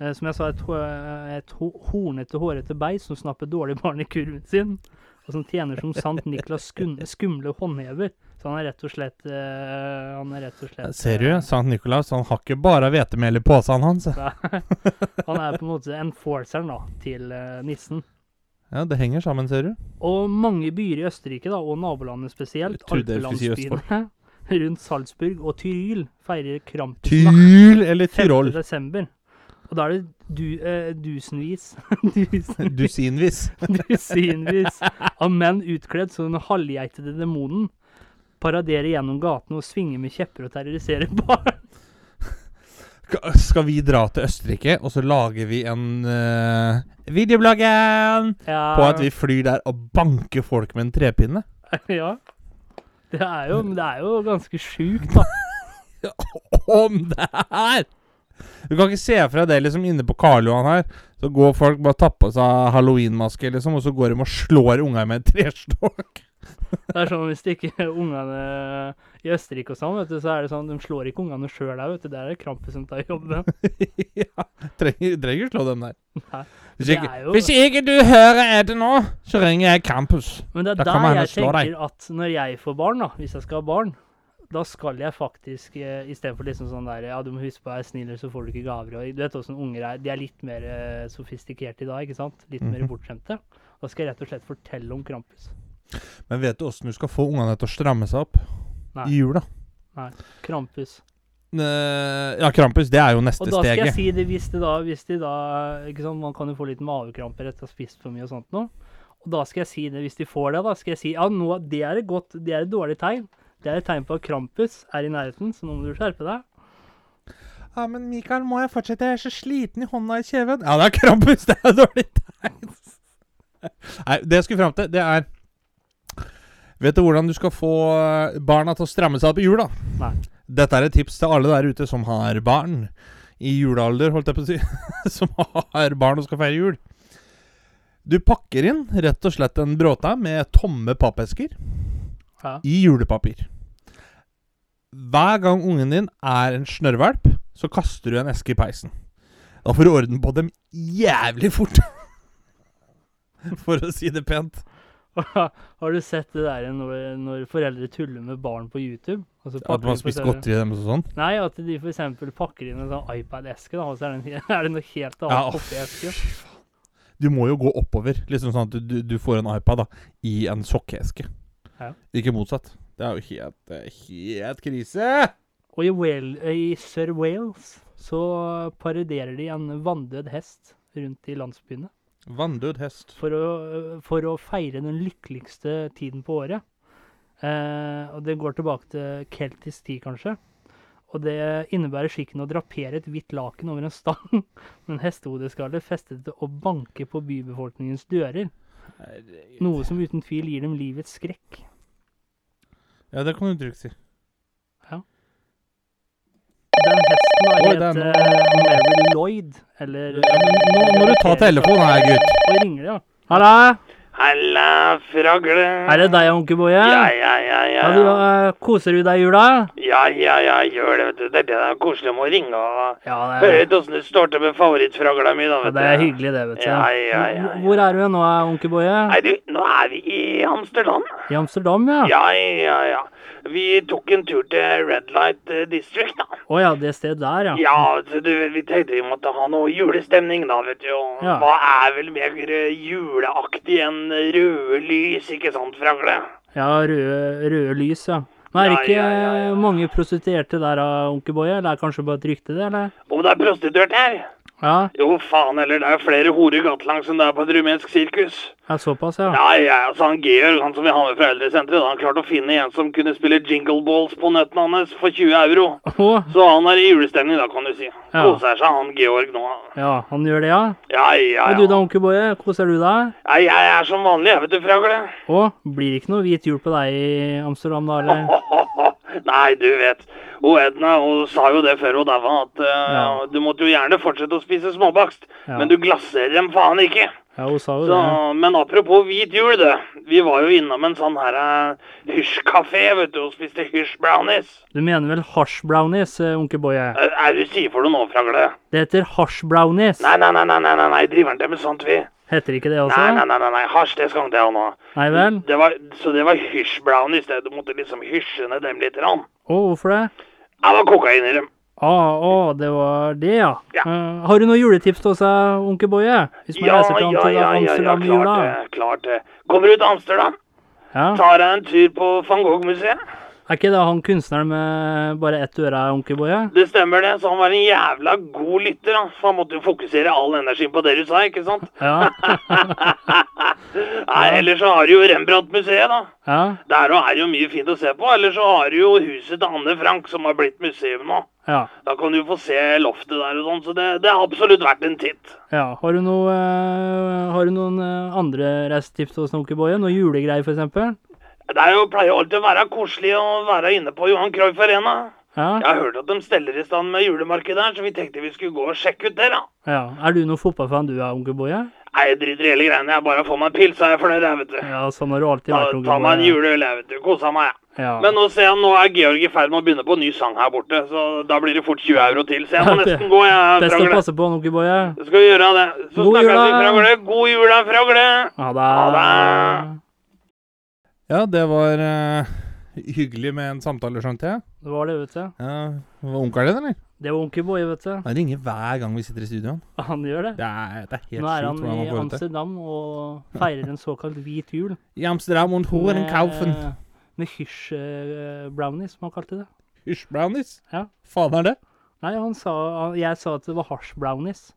Eh, som jeg sa, et, ho- et ho hornete, hårete beist som snapper dårlige barn i kurven sin, og som tjener som sant Niklas skumle håndhever. Så han er rett og slett eh, Han er rett og slett Ser du, eh, Sankt Nikolaus han har ikke bare hvetemel i posen hans. Han er på en måte enforceren da, til eh, nissen. Ja, det henger sammen, ser du. Og mange byer i Østerrike, da, og nabolandet spesielt, si alpelandsbyene rundt Salzburg og Tyril feirer Krampusnacht Tyl eller Tyrol? 5. Desember. Og da er det du, eh, dusenvis Dusinvis. Dusinvis av menn utkledd som den halvgeitede demonen paraderer gjennom gatene og svinge med kjepper og terrorisere barn. Skal vi dra til Østerrike, og så lager vi en uh, videobloggen Ja, på at vi flyr der og banker folk med en trepinne? ja. Det er jo, det er jo ganske sjukt, da. Om det er! Du kan ikke se deg det liksom inne på Karl Johan her. Så går folk bare tar seg halloweenmaske, liksom, og så går de og slår unger med en trestokk. Det er sånn hvis ikke ungene i Østerrike og sånn, vet du, så er det sånn, de slår ikke ungene sjøl der, vet du. Der er det Krampus som tar jobben. ja, trenger, trenger ikke slå dem der. Nei. Hvis ikke, jo- hvis ikke du hører det nå, så ringer jeg Krampus. Men det er Da der jeg slå deg. tenker at når jeg får barn, da, hvis jeg skal ha barn, da skal jeg faktisk eh, istedenfor liksom sånn der Ja, du må huske på å være snill, så får du ikke gaver. Og du vet åssen unger er. De er litt mer eh, sofistikerte i dag, ikke sant? Litt mer Mhm. bortskjemte. Da skal jeg rett og slett fortelle om Krampus. Men vet du åssen du skal få ungene til å stramme seg opp Nei. i jula? Krampus. Eh, ja, Krampus, det er jo neste steget. Og da skal jeg si det hvis de da, hvis de da sant, Man kan jo få litt mavekramper etter å ha spist for mye og sånt noe. Og da skal jeg si det hvis de får det. Da skal jeg si ja, nå, det er et godt, det er et dårlig tegn. Det er et tegn på at Krampus er i nærheten, så nå må du skjerpe deg. Ja, men Mikael, må jeg fortsette? Jeg er så sliten i hånda i kjeven. Ja, det er Krampus! Det er dårlig tegn. Nei, det jeg skulle fram til, det er Vet du hvordan du skal få eh, barna til å stramme seg opp i jula? Nei. Dette er et tips til alle der ute som har barn i julealder, holdt jeg på å si. som har barn og skal feire jul. Du pakker inn rett og slett en bråta med tomme pappesker i julepapir. Hver gang ungen din er en snørrvalp, så kaster du en eske i peisen. Da får du orden på dem jævlig fort. For å si det pent. Har du sett det der når, når foreldre tuller med barn på YouTube? Altså At man spiser godteri og sånn. Nei, at de f.eks. pakker inn en sånn iPad-eske, da, og så er det, er det noe helt annet Ja, oppi esken. Du må jo gå oppover, liksom sånn at du, du, får en iPad da, i en sokkeeske. Ja. Ikke motsatt. Det er jo helt, er helt krise. Og i, Whale, i Sir Wales så parodierer de en vanndød hest rundt i landsbyene. Vanndød hest. For å, for å feire den lykkeligste tiden på året. Eh, og det går tilbake til keltisk tid, kanskje. Og det innebærer skikken å drapere et hvitt laken over en stang med en hestehodeskalle festet til å banke på bybefolkningens dører. Noe som uten tvil gir dem livets skrekk. Ja, det kan du trygt si. Den da Oi, het det er eh, Mary Lloyd, eller Ja, men nå må du ta telefonen her, gutt. Og ringer det, ja. Halla! Halla, fragle. Er det deg, onkel Boje? Ja, ja, ja, ja. Ja, du, uh, koser du deg i jula? Ja, ja, ja, gjør det, vet du. Det er er koselig om å ringe og Ja, det høre ut åssen det står til med favorittfragla mi, da, ja, vet det er hyggelig, det, vet du. Ja, ja, ja, ja. Hvor er du nå, onkel Boje? Nei, du, nå er vi i Amsterdam. I Amsterdam, ja? Ja, ja, ja. Vi tok en tur til Red Light eh, District, da. Å ja, det stedet der, ja. Ja, så du, vi tenkte vi måtte ha noe julestemning, da, vet du. Og Ja. hva er vel mer eh, juleaktig enn røde lys, ikke sant, fragle? Ja, røde, røde lys, ja. Men er det ikke ja, ja, ja. mange prostituerte der, onkel Boje? Eller er det kanskje bare et rykte, det, eller? Om det er prostituert her? Ja, Jo, faen heller, det er jo flere horer gatelangs enn det er på et rumensk sirkus. Ja såpass, ja. Ja, ja, altså han Georg, han som vi har med fra eldresenteret, han klarte å finne en som kunne spille jingle balls på nøttene hans for 20 euro. Oh. Så han er i julestemning da, kan du si. Ja. Koser seg han Georg nå. ja, han gjør det, ja. Ja, ja, ja. Og du da, onkel Boje, koser du deg? ja. Jeg er som vanlig, jeg vet du, fragle. Å, blir det ikke noe hvit jul på deg i Amsterdam da, eller? Nei, du vet. Og Edna hun sa jo det før hun daua, at uh, Ja. du måtte jo gjerne fortsette å spise småbakst, Ja. men du glasserer dem faen ikke. Ja, hun sa jo Så, det. men apropos hvit jul, det. Vi var jo innom en sånn her uh, hysj-kafé, vet du, og spiste hysj-brownies. Du mener vel hasj brownies, eh, onkel Boje? Er er du sier for noe nå, fragle? Det heter hasj brownies. Nei, nei, nei, nei, nei, nei, nei, driver han til med sånt, vi? Heter ikke det også? Nei, nei, nei, nei, nei. hasj, det skal han til nå. Nei vel? Det var, så det var hysj-brownies. Du måtte liksom hysje ned dem litt. Å, oh, hvorfor det? Det var kokain i dem. Å, å, det var det, ja. Ja. Uh, har du noen juletips til oss, eh, onkel Boje? Hvis man Ja, reiser til, ja, til ja, ja, ja, Amsterdam i jula? klart det. Klart det. Kommer du til Amsterdam, Ja. tar deg en tur på van Gogh-museet. Er ikke det han kunstneren med bare ett øre, onkel Boje? Det stemmer det, så han var en jævla god lytter, da. For han måtte jo fokusere all energien på det du sa, ikke sant? Ja. Nei, ellers så har du jo Rembrandt-museet, da. ja. Der er det jo mye fint å se på. Eller så har du jo huset til Anne Frank, som har blitt museum nå. Ja. Da kan du få se loftet der og sånn, så det, det er absolutt verdt en titt. ja. Har du noe uh, Har du noen uh, andre reisetips onkel Boje? Noe julegreier, eksempel? Det er jo, pleier alltid å være koselig å være inne på Johan Cruyff Arena. Ja. Jeg har hørt at de steller i stand med julemarked der, så vi tenkte vi skulle gå og sjekke ut det, da. ja. Er du noen fotballfan du er, onkel Boje? Nei, jeg driter i hele greiene. Jeg bare får meg en pils, så er jeg fornøyd, jeg, vet du. Ja, sånn har du alltid vært, onkel Boje. ta meg en juleøl, jeg, vet du. Kosa meg, jeg. Ja. Men nå ser jeg nå er Georg i ferd med å begynne på en ny sang her borte, så da blir det fort 20 euro til. Så jeg må nesten gå, jeg, Best å passe på, onkel Boje. Skal vi gjøre det. Så God snakkes vi. Fragle. God jul, Fragle. Ha det. Ja, det var uh, hyggelig med en samtale, skjønte jeg. Det var det, vet du. Ja, det var onkelen din, eller? Det var onkel Boje, vet du. Han ringer hver gang vi sitter i studio. han. Gjør det. Det er, det er helt Nå er han i. Amsterdam og feirer en såkalt hvit jul. I Amsterdam und Horenkaufen. Med, med hysj-brownies, som han kalte det. Hysj, brownies. Ja. Faen er det? Nei, han sa, han, jeg sa at det var hasj-brownies.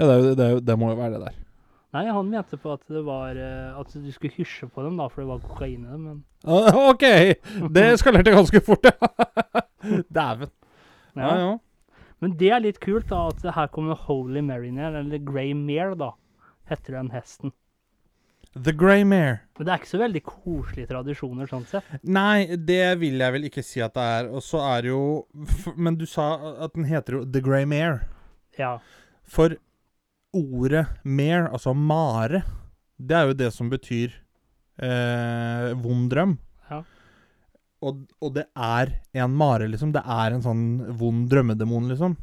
Ja, det, det, det må jo være det der. Nei, han mente på at det var eh, At du skulle hysje på dem, da, for det var kokain i dem. Men Ah, OK! Det eskalerte ganske fort, ja. Dæven. Ja, ja. ja. Men det er litt kult, da, at her kommer Holy Mary ned, eller Grey Mare, da. Heter den hesten. The Grey Mare. Men det er ikke så veldig koselige tradisjoner, sånn sett. Nei, det vil jeg vel ikke si at det er. Og så er det jo f- Men du sa at den heter jo The Grey Mare. Ja. For ordet mare, altså mare, det er jo det som betyr eh, vond drøm. Ja. Og, og det er en mare, liksom. Det er en sånn vond drømmedemon, liksom.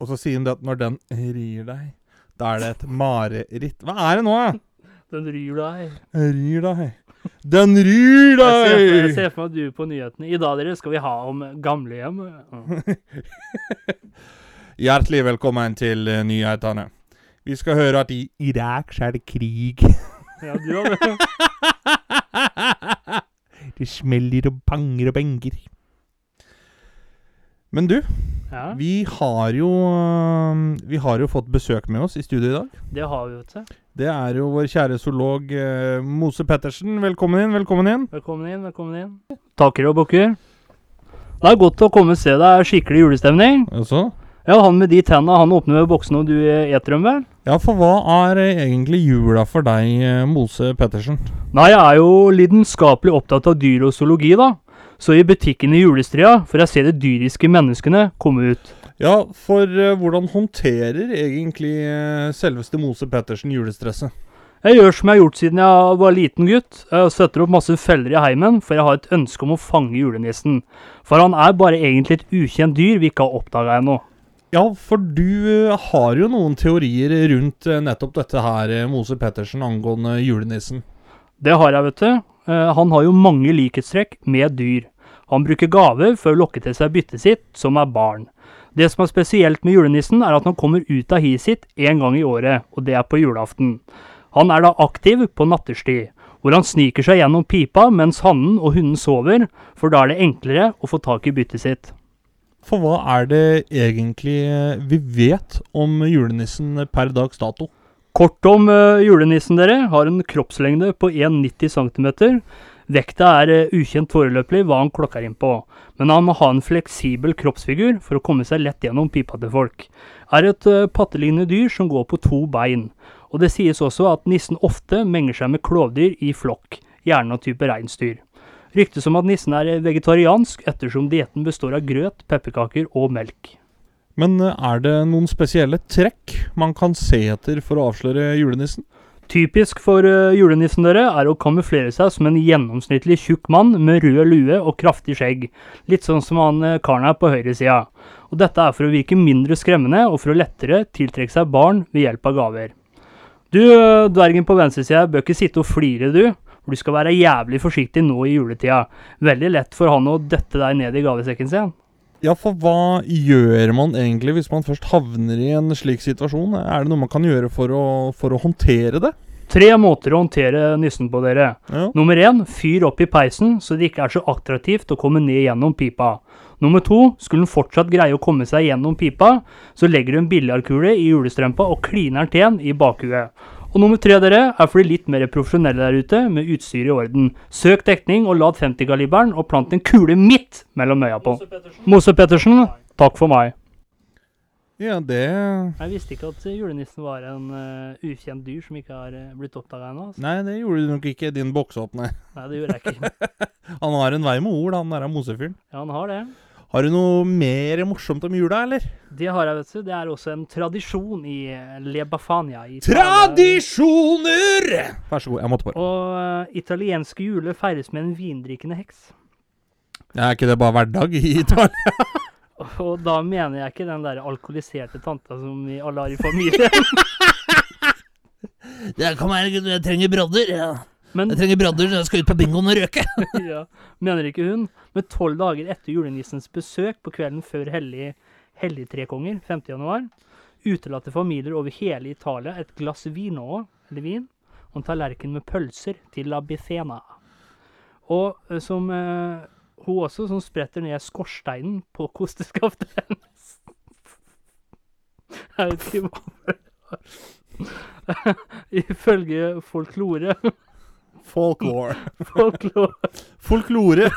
Og så sier hun det at når den rir deg, da er det et mareritt. Hva er det nå, da? Den ryr deg. Rir deg. Den ryr for, jeg ser for meg du på nyhetene. I dag dere skal vi ha om gamlehjem. Hjertelig velkommen til eh, nyhetene. Vi skal høre at i Irak så er det krig. Ja, du har det. det smeller og panger og benger. Men du, Ja, vi har jo øh, Vi har jo fått besøk med oss i studio i dag. det har vi, vet du. Det er jo vår kjære zoolog eh, Mose Pettersen. Velkommen inn, velkommen inn. Velkommen inn, velkommen inn. Takker og bukker. Det er godt å komme og se. Det er skikkelig julestemning. Altså? Ja, han med de tenna, han åpner med boksene, og du eter dem vel? Ja, for hva er eh, egentlig jula for deg, eh, Mose Pettersen? Nei, jeg er jo lidenskapelig opptatt av dyr og zoologi, da. Så i butikken i julestria får jeg se de dyriske menneskene komme ut. Ja, for eh, hvordan håndterer egentlig eh, selveste Mose Pettersen julestresset? Jeg gjør som jeg har gjort siden jeg var liten gutt. Jeg setter opp masse feller i heimen, for jeg har et ønske om å fange julenissen. For han er bare egentlig et ukjent dyr vi ikke har oppdaga ennå. Ja, for du eh, har jo noen teorier rundt eh, nettopp dette her, eh, Mose Pettersen, angående julenissen. Det har jeg, vet du. Han har jo mange likhetstrekk med dyr. Han bruker gaver for å lokke til seg byttet sitt, som er barn. Det som er spesielt med julenissen, er at han kommer ut av hiet sitt én gang i året, og det er på julaften. Han er da aktiv på nattestid, hvor han sniker seg gjennom pipa mens hannen og hunden sover, for da er det enklere å få tak i byttet sitt. For hva er det egentlig eh, vi vet om julenissen per dags dato? Kort om eh, julenissen dere, har en kroppslengde på 1,90 cm. Vekta er eh, ukjent foreløpig hva han klokker inn på, men han må ha en fleksibel kroppsfigur for å komme seg lett gjennom pipa til folk. Er et pattelignende dyr som går på to bein, og det sies også at nissen ofte menger seg med klovdyr i flokk, gjerne av type reinsdyr. Ryktes om at nissen er vegetariansk ettersom dietten består av grøt, pepperkaker og melk. Men eh, er det noen spesielle trekk man kan se etter for å avsløre julenissen? Typisk for eh, julenissen dere er å kamuflere seg som en gjennomsnittlig tjukk mann med rød lue og kraftig skjegg, litt sånn som han eh, karen her på høyresida. Og dette er for å virke mindre skremmende og for å lettere tiltrekke seg barn ved hjelp av gaver. Du, dvergen på venstresida, bør ikke sitte og flire, du. For du skal være jævlig forsiktig nå i juletida. Veldig lett for han å døtte deg ned i gavesekken sin. Ja, for hva gjør man egentlig hvis man først havner i en slik situasjon? Er det noe man kan gjøre for å, for å håndtere det? Tre måter å håndtere nissen på, dere. Ja. Nummer én, fyr opp i peisen så det ikke er så attraktivt å komme ned gjennom pipa. Nummer to, skulle den fortsatt greie å komme seg gjennom pipa, så legger du en billiardkule i julestrømpa og kliner den til i bakhuet. Og nummer tre, dere, er for de litt mer profesjonelle der ute, med utstyr i orden. Søk dekning og lad 50-kaliberen og plant en kule midt mellom øya på. Mose Pettersen, takk for meg. Ja, det Jeg visste ikke at julenissen var en uh, ukjent dyr som ikke har uh, blitt oppdaga ennå. altså. Nei, det gjorde du nok ikke i din boksåpner. Nei, det gjorde jeg ikke. Han har en vei med ord, han der Mosefyren. Ja, han har det. Har du noe mer morsomt om jula, eller? Det har jeg, vet du. Det er også en tradisjon i Le Bafania. i. Tradisjoner! Vær så god, jeg måtte bare. Og uh, italienske juler feires med en vindrikkende heks. Er ikke det bare hverdag i Italia? Og da mener jeg ikke den der alkoholiserte tanta som vi alle har i familien. Ja, kom her, gutt, jeg trenger brodder. Ja. Men Jeg trenger brodder, så jeg skal ut på bingoen og røke. ja, mener ikke hun. Men tolv dager etter julenissens besøk på kvelden før hellig, helligtrekonger, 5. januar, utelater familier over hele Italia et glass vin og, eller vin, og en tallerken med pølser til la bifena. Og eh, som eh, hun også, som spretter ned skorsteinen på kosteskaftet hennes. Jeg vet ikke hva Ifølge folklore. Folklore. folklore. Folklore.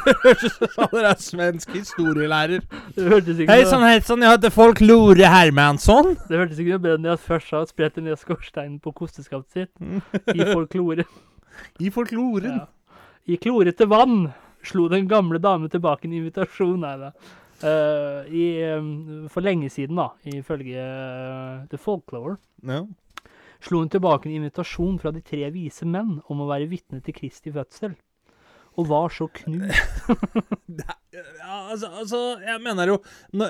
Han er svensk historielærer. Hei sann, hei sann, jeg heter Folklore Hermansson. Det hørtes ikke noe bedre enn jeg først sa at spretter ned skorsteinen på kosteskapet sitt. I folklore. I folkloren. Ja. I klorete vann slo den gamle dame tilbake en invitasjon. Nei da. Uh, i, um, for lenge siden, da, ifølge uh, The Folklore, Ja. Slo hun tilbake en invitasjon fra de tre vise menn om å være vitne til Kristi fødsel. Og var så knust Ja, altså, altså, jeg mener jo nå,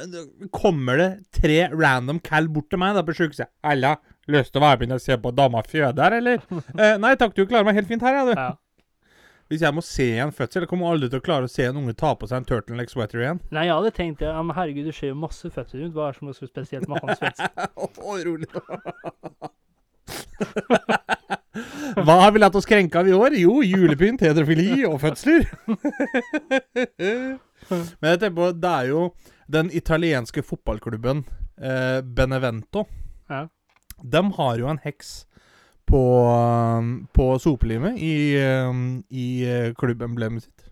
Kommer det tre random cal bort til meg da på sjukehuset? Ella, lyst til å være med og se på dama føder, eller? eh, nei takk, du klarer meg helt fint her, ja, du. ja. Hvis jeg må se en fødsel, jeg kommer aldri til å klare å se en unge ta på seg en turtleneck sweater igjen. Nei, jeg hadde tenkt ja, men herregud, det skjer jo masse fødsler rundt. Hva er det som er så spesielt med hans fødsel? Å, rolig. Hva har vi latt oss krenke av i år? Jo, julepynt, heterofili og fødsler. Men jeg tenker på, det er jo den italienske fotballklubben eh, Benevento. Ja. De har jo en heks på, um, på sopelimet i, um, i eh, klubbemblemet sitt.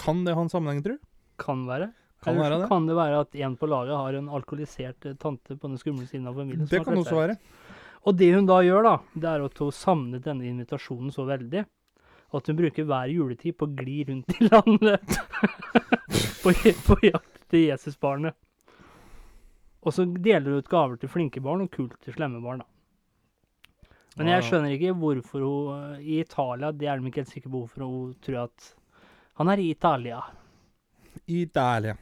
Kan det ha en sammenheng, tror du? Kan være. Kan være det. kan det være at en på laget har en alkoholisert eh, tante på den skumle siden av familien. Det kan også være. Og det hun da gjør, da, det er at hun savnet denne invitasjonen så veldig at hun bruker hver juletid på å gli rundt i landet på, på jakt til Jesusbarnet. Og så deler hun ut gaver til flinke barn og kult til slemme barn, da. Men jeg skjønner ikke hvorfor hun I Italia, det er de ikke helt sikre på hvorfor hun tror at han er i Italia. Italia.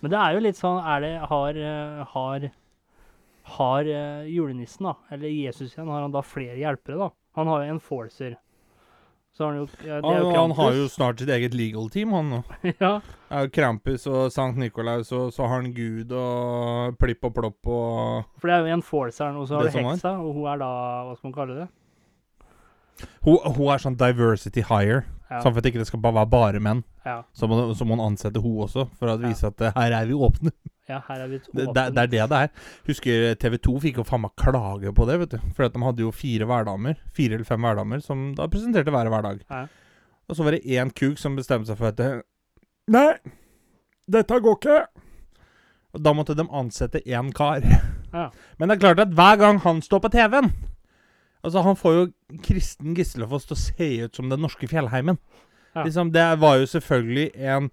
Men det er jo litt sånn er det, Har, har, har eh, julenissen, da, eller Jesus igjen, har han da flere hjelpere, da? Han har jo en forcer. Så har han jo ja, Det er jo Krampus. han har jo snart sitt eget legal team, han nå. ja. Det er jo Krampus og Sankt Nikolaus, og så har han Gud og Plipp og Plopp og For det er jo en forcer, og så har du heksa, og hun er da Hva skal man kalle det? Hun, hun er sånn diversity hire. Ja. Sånn for at ikke skal bare være bare menn. Ja, Så må, så må hun ansette hun også, for å Ja. vise at eh, her er vi åpne. Ja her er vi Det, det, det er det det er. Husker TV 2 fikk jo faen meg klage på det, vet du. For at de hadde jo fire hverdamer. Fire eller fem hverdamer som da presenterte hver hverdag. Ja. Og så var det én kuk som bestemte seg for at Nei, dette går ikke. Og da måtte de ansette én kar. Ja. Men det er klart at hver gang han står på TV-en Altså, han får jo Kristen Gislefoss til å se ut som den norske fjellheimen. Ja. Liksom, det var jo selvfølgelig en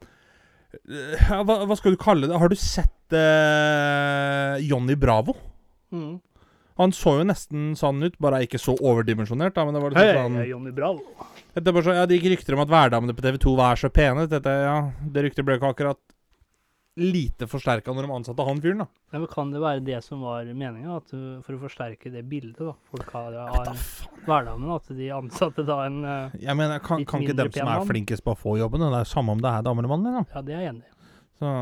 hva, hva skal du kalle det? Har du sett eh, Johnny Bravo? Mm. Han så jo nesten sånn ut, bare ikke så overdimensjonert. da, men det var liksom sånn... jeg er Johnny Bravo. Det, så, ja, det gikk rykter om at hverdamene på TV 2 var så pene. Dette, ja, det ryktet ble ikke akkurat lite forsterka når de ansatte han fyren, da. Ja, men kan det være det som var meninga, for å forsterke det bildet da folk har av hverdagen? At de ansatte da en uh, Jeg mener, kan, kan ikke dem som er flinkest på å få jobben, det er samme om det er dame eller mann, liksom. Ja, det er jeg enig i. Så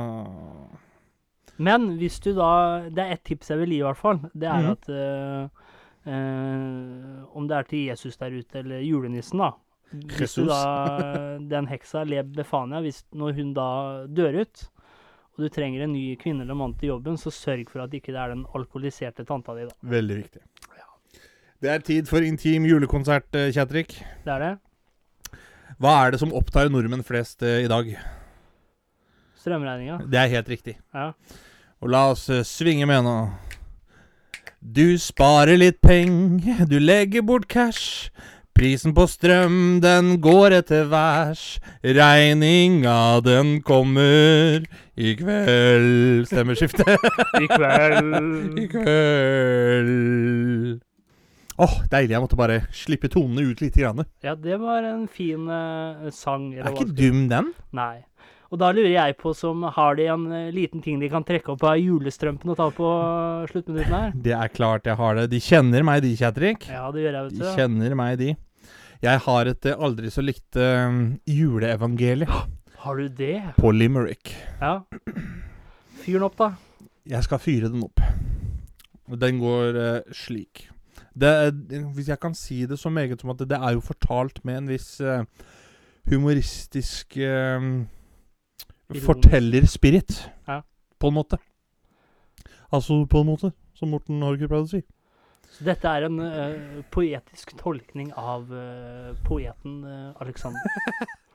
Men hvis du da Det er ett tips jeg vil gi, i hvert fall. Det er mm. at uh, uh, Om det er til Jesus der ute, eller julenissen, da. Hvis du da Den heksa Leb Befania, hvis, når hun da dør ut, og du trenger en ny kvinne eller mann til jobben, så sørg for at ikke det er den alkoholiserte tanta di, da. veldig viktig. Det er tid for intim julekonsert, eh, Kjetrik. Det er det. Hva er det som opptar nordmenn flest eh, i dag? Strømregninga. Det er helt riktig. Ja. Og la oss eh, svinge med nå. Du sparer litt peng, du legger bort cash. Prisen på strøm, den går etter værs. Regninga, den kommer i kveld. Stemmeskifte. I kveld. I kveld. Åh, deilig. Jeg måtte bare slippe tonene ut litt. Grann. Ja, det var en fin uh, sang. Er ikke dum, den. Nei. Og da lurer jeg på som har de en eh, liten ting de kan trekke opp av julestrømpen og ta på sluttminuttene sluttminutten her? Det er klart jeg har det. De kjenner meg, de, Kjetrik. Ja, det gjør jeg, vet du. De kjenner meg, de. Jeg har et eh, aldri så likte uh, juleevangelie Har du det? på Limerick. Ja. Fyr den opp, da. Jeg skal fyre den opp. Den går uh, slik. Det, er- hvis jeg kan si det så meget som at det, det er jo fortalt med en viss uh, humoristisk uh, fortellerspirit, Ja. på en måte. Altså på en måte, som Morten Harker pleide å si. Så dette er en uh, poetisk tolkning av uh, poeten uh, Alexander.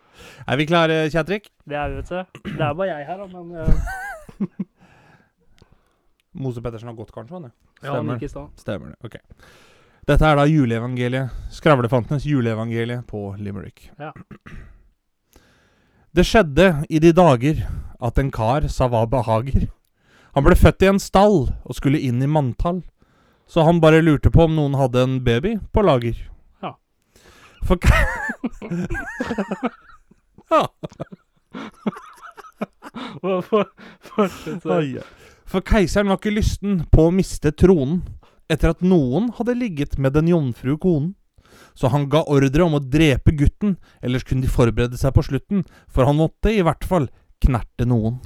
Er vi klare, Kjatrik? Det er vi, vet du. Det er bare jeg her, men eh, Mose Pettersen har gått, kanskje? han, ja, han gikk i stad. Stemmer det. Ok. Dette er da juleevangeliet. Skravlefantenes juleevangelie på Limerick. Ja. Det skjedde i de dager at en kar sa hva behager. Han ble født i en stall og skulle inn i manntall. Så han bare lurte på om noen hadde en baby på lager. Ja. For ja. For keiseren var ikke lysten på å miste tronen etter at noen hadde ligget med den jomfru konen. Så han ga ordre om å drepe gutten, ellers kunne de forberede seg på slutten, for han måtte i hvert fall knerte noen.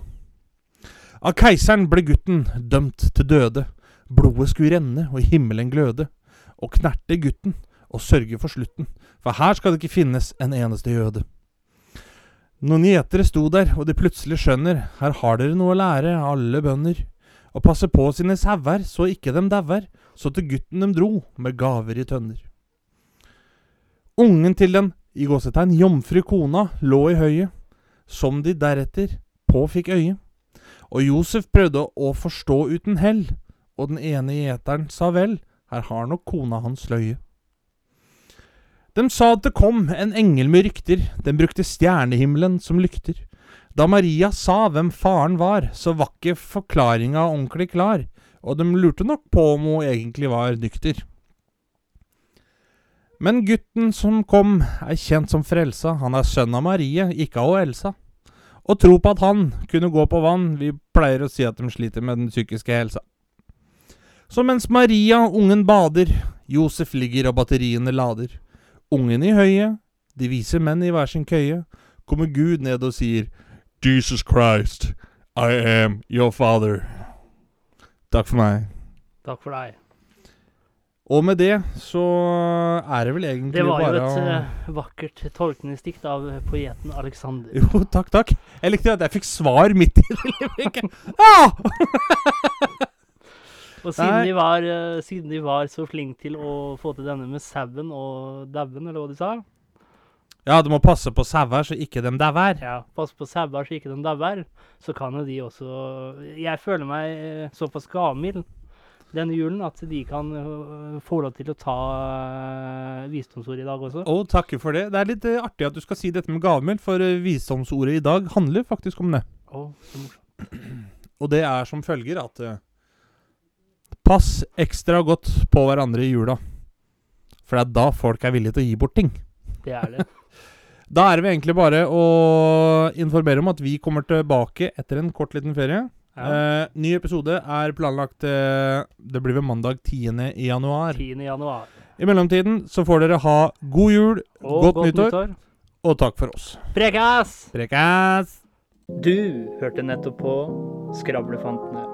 Av keiseren ble gutten dømt til døde. Blodet skulle renne og himmelen gløde. Og knerte gutten og sørge for slutten, for her skal det ikke finnes en eneste jøde. Noen gjetere sto der, og de plutselig skjønner, her har dere noe å lære, alle bønder. og passe på sine sauer, så ikke dem dauer, så til gutten dem dro, med gaver i tønner. Ungen til den, i gåsetegn, jomfru kona, lå i høyet, som de deretter på fikk øye. Og Josef prøvde å forstå uten hell, og den ene gjeteren sa vel, her har nok kona hans løye. De sa at det kom en engel med rykter, den brukte stjernehimmelen som lykter. Da Maria sa hvem faren var, så var ikke forklaringa ordentlig klar, og de lurte nok på om hun egentlig var nykter. Men gutten som kom, er kjent som Frelsa, han er sønn av Marie, ikke av Elsa. Og tro på at han kunne gå på vann, vi pleier å si at de sliter med den psykiske helsa. Så mens Maria, ungen, bader, Josef ligger og batteriene lader. Ungen i høyet, de viser menn i hver sin køye, kommer Gud ned og sier Jesus Christ, I am your father. Takk for meg. Takk for deg. Og med det så er det vel egentlig bare Det var jo et å eh, vakkert tolkningsdikt av poeten Alexander. Jo, takk, takk. Jeg likte at jeg fikk svar midt i det ah! Og siden de, var, eh, siden de var så flinke til å få til denne med sauen og dauen, eller hva de sa Ja, du må passe på sauer så ikke de dauer. Ja, passe på sauer så ikke de dauer. Så kan jo de også Jeg føler meg eh, såpass gammel denne julen at de kan eh, få lov til å ta visdomsordet i dag også. Å, takker for det. Det er litt artig at du skal si dette med gavmild, for visdomsordet i dag handler faktisk om det. Oh, så morsomt. Og det er som følger at Pass ekstra godt på hverandre i jula. For det er da folk er villige til å gi bort ting. Det er det. Da er det egentlig bare å informere om at vi kommer tilbake etter en kort liten ferie. Ja. Eh, ny episode er planlagt eh, Det blir ved mandag 10. i januar. 10. januar. I mellomtiden så får dere ha god jul, Og godt, nyttår, og takk for oss. Prekas! Prekas! Du hørte nettopp på Skravlefantene.